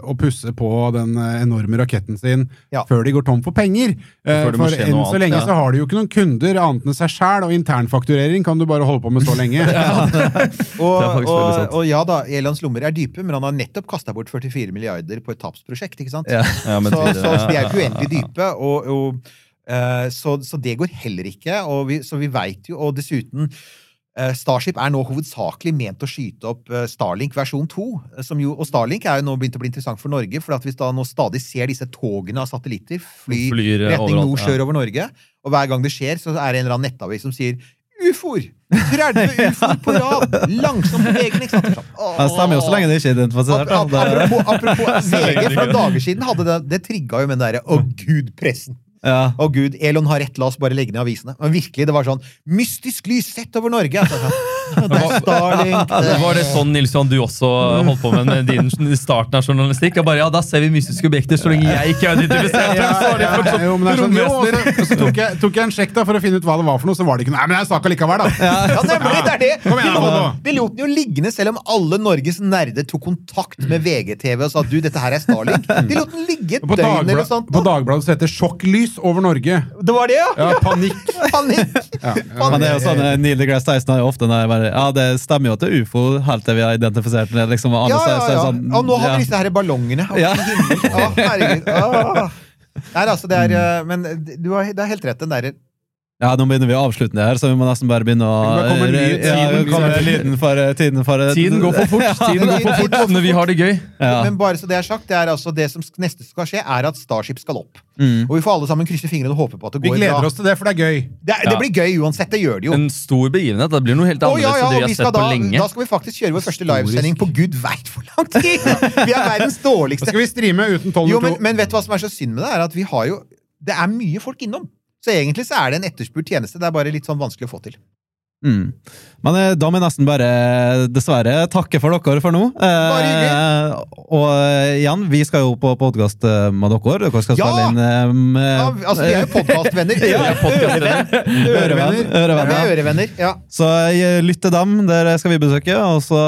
å pusse på den eh, enorme raketten sin Ja. før de går tom for penger. Eh, Før det må for enn så annet, lenge ja. så har de jo ikke noen kunder annet enn seg sjæl, og internfakturering kan du bare holde på med så lenge. og, faktisk veldig og, og ja da, Elons lommer er dype, men han har nettopp kasta bort 44 milliarder på et tapsprosjekt. ikke sant? ja, ja, så, så, de er ja, ikke uendelig dype. Og, og, uh, så, så det går heller ikke. Og vi, så vi veit jo, og dessuten eh, Starship er nå hovedsakelig ment å skyte opp eh, Starlink versjon 2. eh, Som jo, og Starlink er jo nå begynt å bli interessant for Norge, for at vi da nå stadig ser disse togene av satellitter fly Flyr, eh, retning nord, ja. sør over Norge. Og hver gang det skjer, så er det en eller annen nettavis som sier ufoer! 30 ufoer på rad! Langsomt bevegende, ikke sant? Åh. Det stemmer jo så lenge det ikke er identifisert. Apropos, apropos VG fra dager siden hadde det, det trigga jo med den derre 'Å, gud, pressen'. Ja. Å gud, Elon har rett, la oss bare legge ned avisene. Men virkelig, det var sånn Mystisk lys sett over Norge! Altså, sånn, det er Starlink var det sånn Nils Johan, du også holdt på med med din starten av journalistikk? Jeg bare, ja, Da ser vi mystiske objekter så lenge jeg ikke er identifisert. Ja, er ja, ja, jo, men det er sånn, jo, og så- tok jeg, tok jeg en sjekk da for å finne ut hva det var for noe, så var det ikke noe. Nei, men det er sak allikevel, da. Ja, nemlig! Det er det! Kom igjen, de, lot, de lot den jo liggende, selv om alle Norges nerder tok kontakt med VGTV og sa du, dette her er Starlink. De lot den ligge et døgn eller noe sånt. på. Dagbladet så heter det 'Sjokklys over Norge'. Det var det, ja! Ja, panikk. Panikk! Men det er jo sånn, eh, Neil deGrasse Tyson har jo ofte den der bare, Ja, det stemmer jo at det er ufo, helt til vi har identifisert det. Liksom, og alle Ja, ja, er ja. Sånn, Og nå har ja. vi disse her ballongene. Ja. Å, herregud. Å. Nei, altså, det er eh, Men du har, det er helt rett, den derre Ja, nå begynner vi å avslutte det her, så vi må nesten bare begynne å Det kommer lyd, Ja, tiden det kommer går. for tiden for Tiden går for fort Tiden går for fort når vi har det gøy. Ja. Men bare så det er sagt, det er altså det som neste skal skje, er at Starship skal opp. Mm. Og vi får alle sammen krysse fingrene og håpe på at det Vi gleder bra. oss til det, for det er gøy. Det, det blir gøy uansett, det gjør det jo. En stor begivenhet. Det blir noe helt annerledes ja, ja, det vi har sett på da, lenge. da skal vi faktisk kjøre vår første livesending på gud veit hvor lang tid! Vi er verdens dårligste. Da skal vi streame uten 12 Jo, men, men vet du hva som er så synd med det? er at vi har jo, Det er mye folk innom. Så egentlig så er det en etterspurt tjeneste. Det er bare litt sånn vanskelig å få til. Mm. Men eh, da må jeg nesten bare dessverre takke for dere for nå. Eh, og eh, igjen, vi skal jo på podkast med dere. Dere skal Ja! spille inn eh, Ja, altså, Vi er jo podkastvenner. Ørevenner. Ørevenn. Ja, vi er ja. ørevenner. Ja. Så eh, lytt til dem, der skal vi besøke. Og så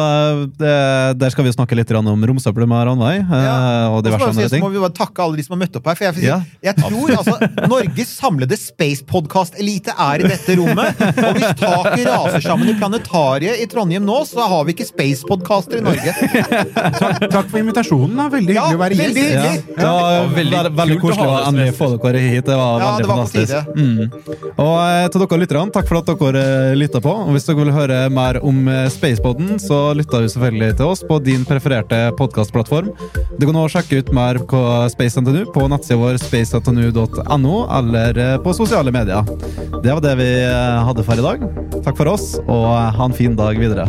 eh, Der skal vi snakke litt om romsøppel med Ranveig. eh, Ja. Og diverse andre ting. så må vi bare takke alle de som har møtt opp her. For jeg, for jeg, jeg tror altså Norges samlede space-podkast-elite er i dette rommet. Og hvis taket raser sammen i Planetariet i Trondheim nå, så har vi ikke space-podkaster i Norge. Takk, takk for invitasjonen. da. Veldig Ja, hyggelig å være veldig gjest. Ja, det var Ja, veldig veldig, veldig koselig ha å endelig få dere hit. Det var Ja, veldig det var fantastisk. Mm. Og eh, til dere lytterne, takk for at dere lytta på. Og hvis dere vil høre mer om Spacepoden, Spacepodden, så lytter du selvfølgelig til oss på din prefererte podkastplattform. Du kan også sjekke ut mer på Space NTNU på nettsida vår spacentnu.no, eller eh, på sosiale medier. Det var det vi eh, hadde for i dag. Takk for oss, og ha en fin dag videre.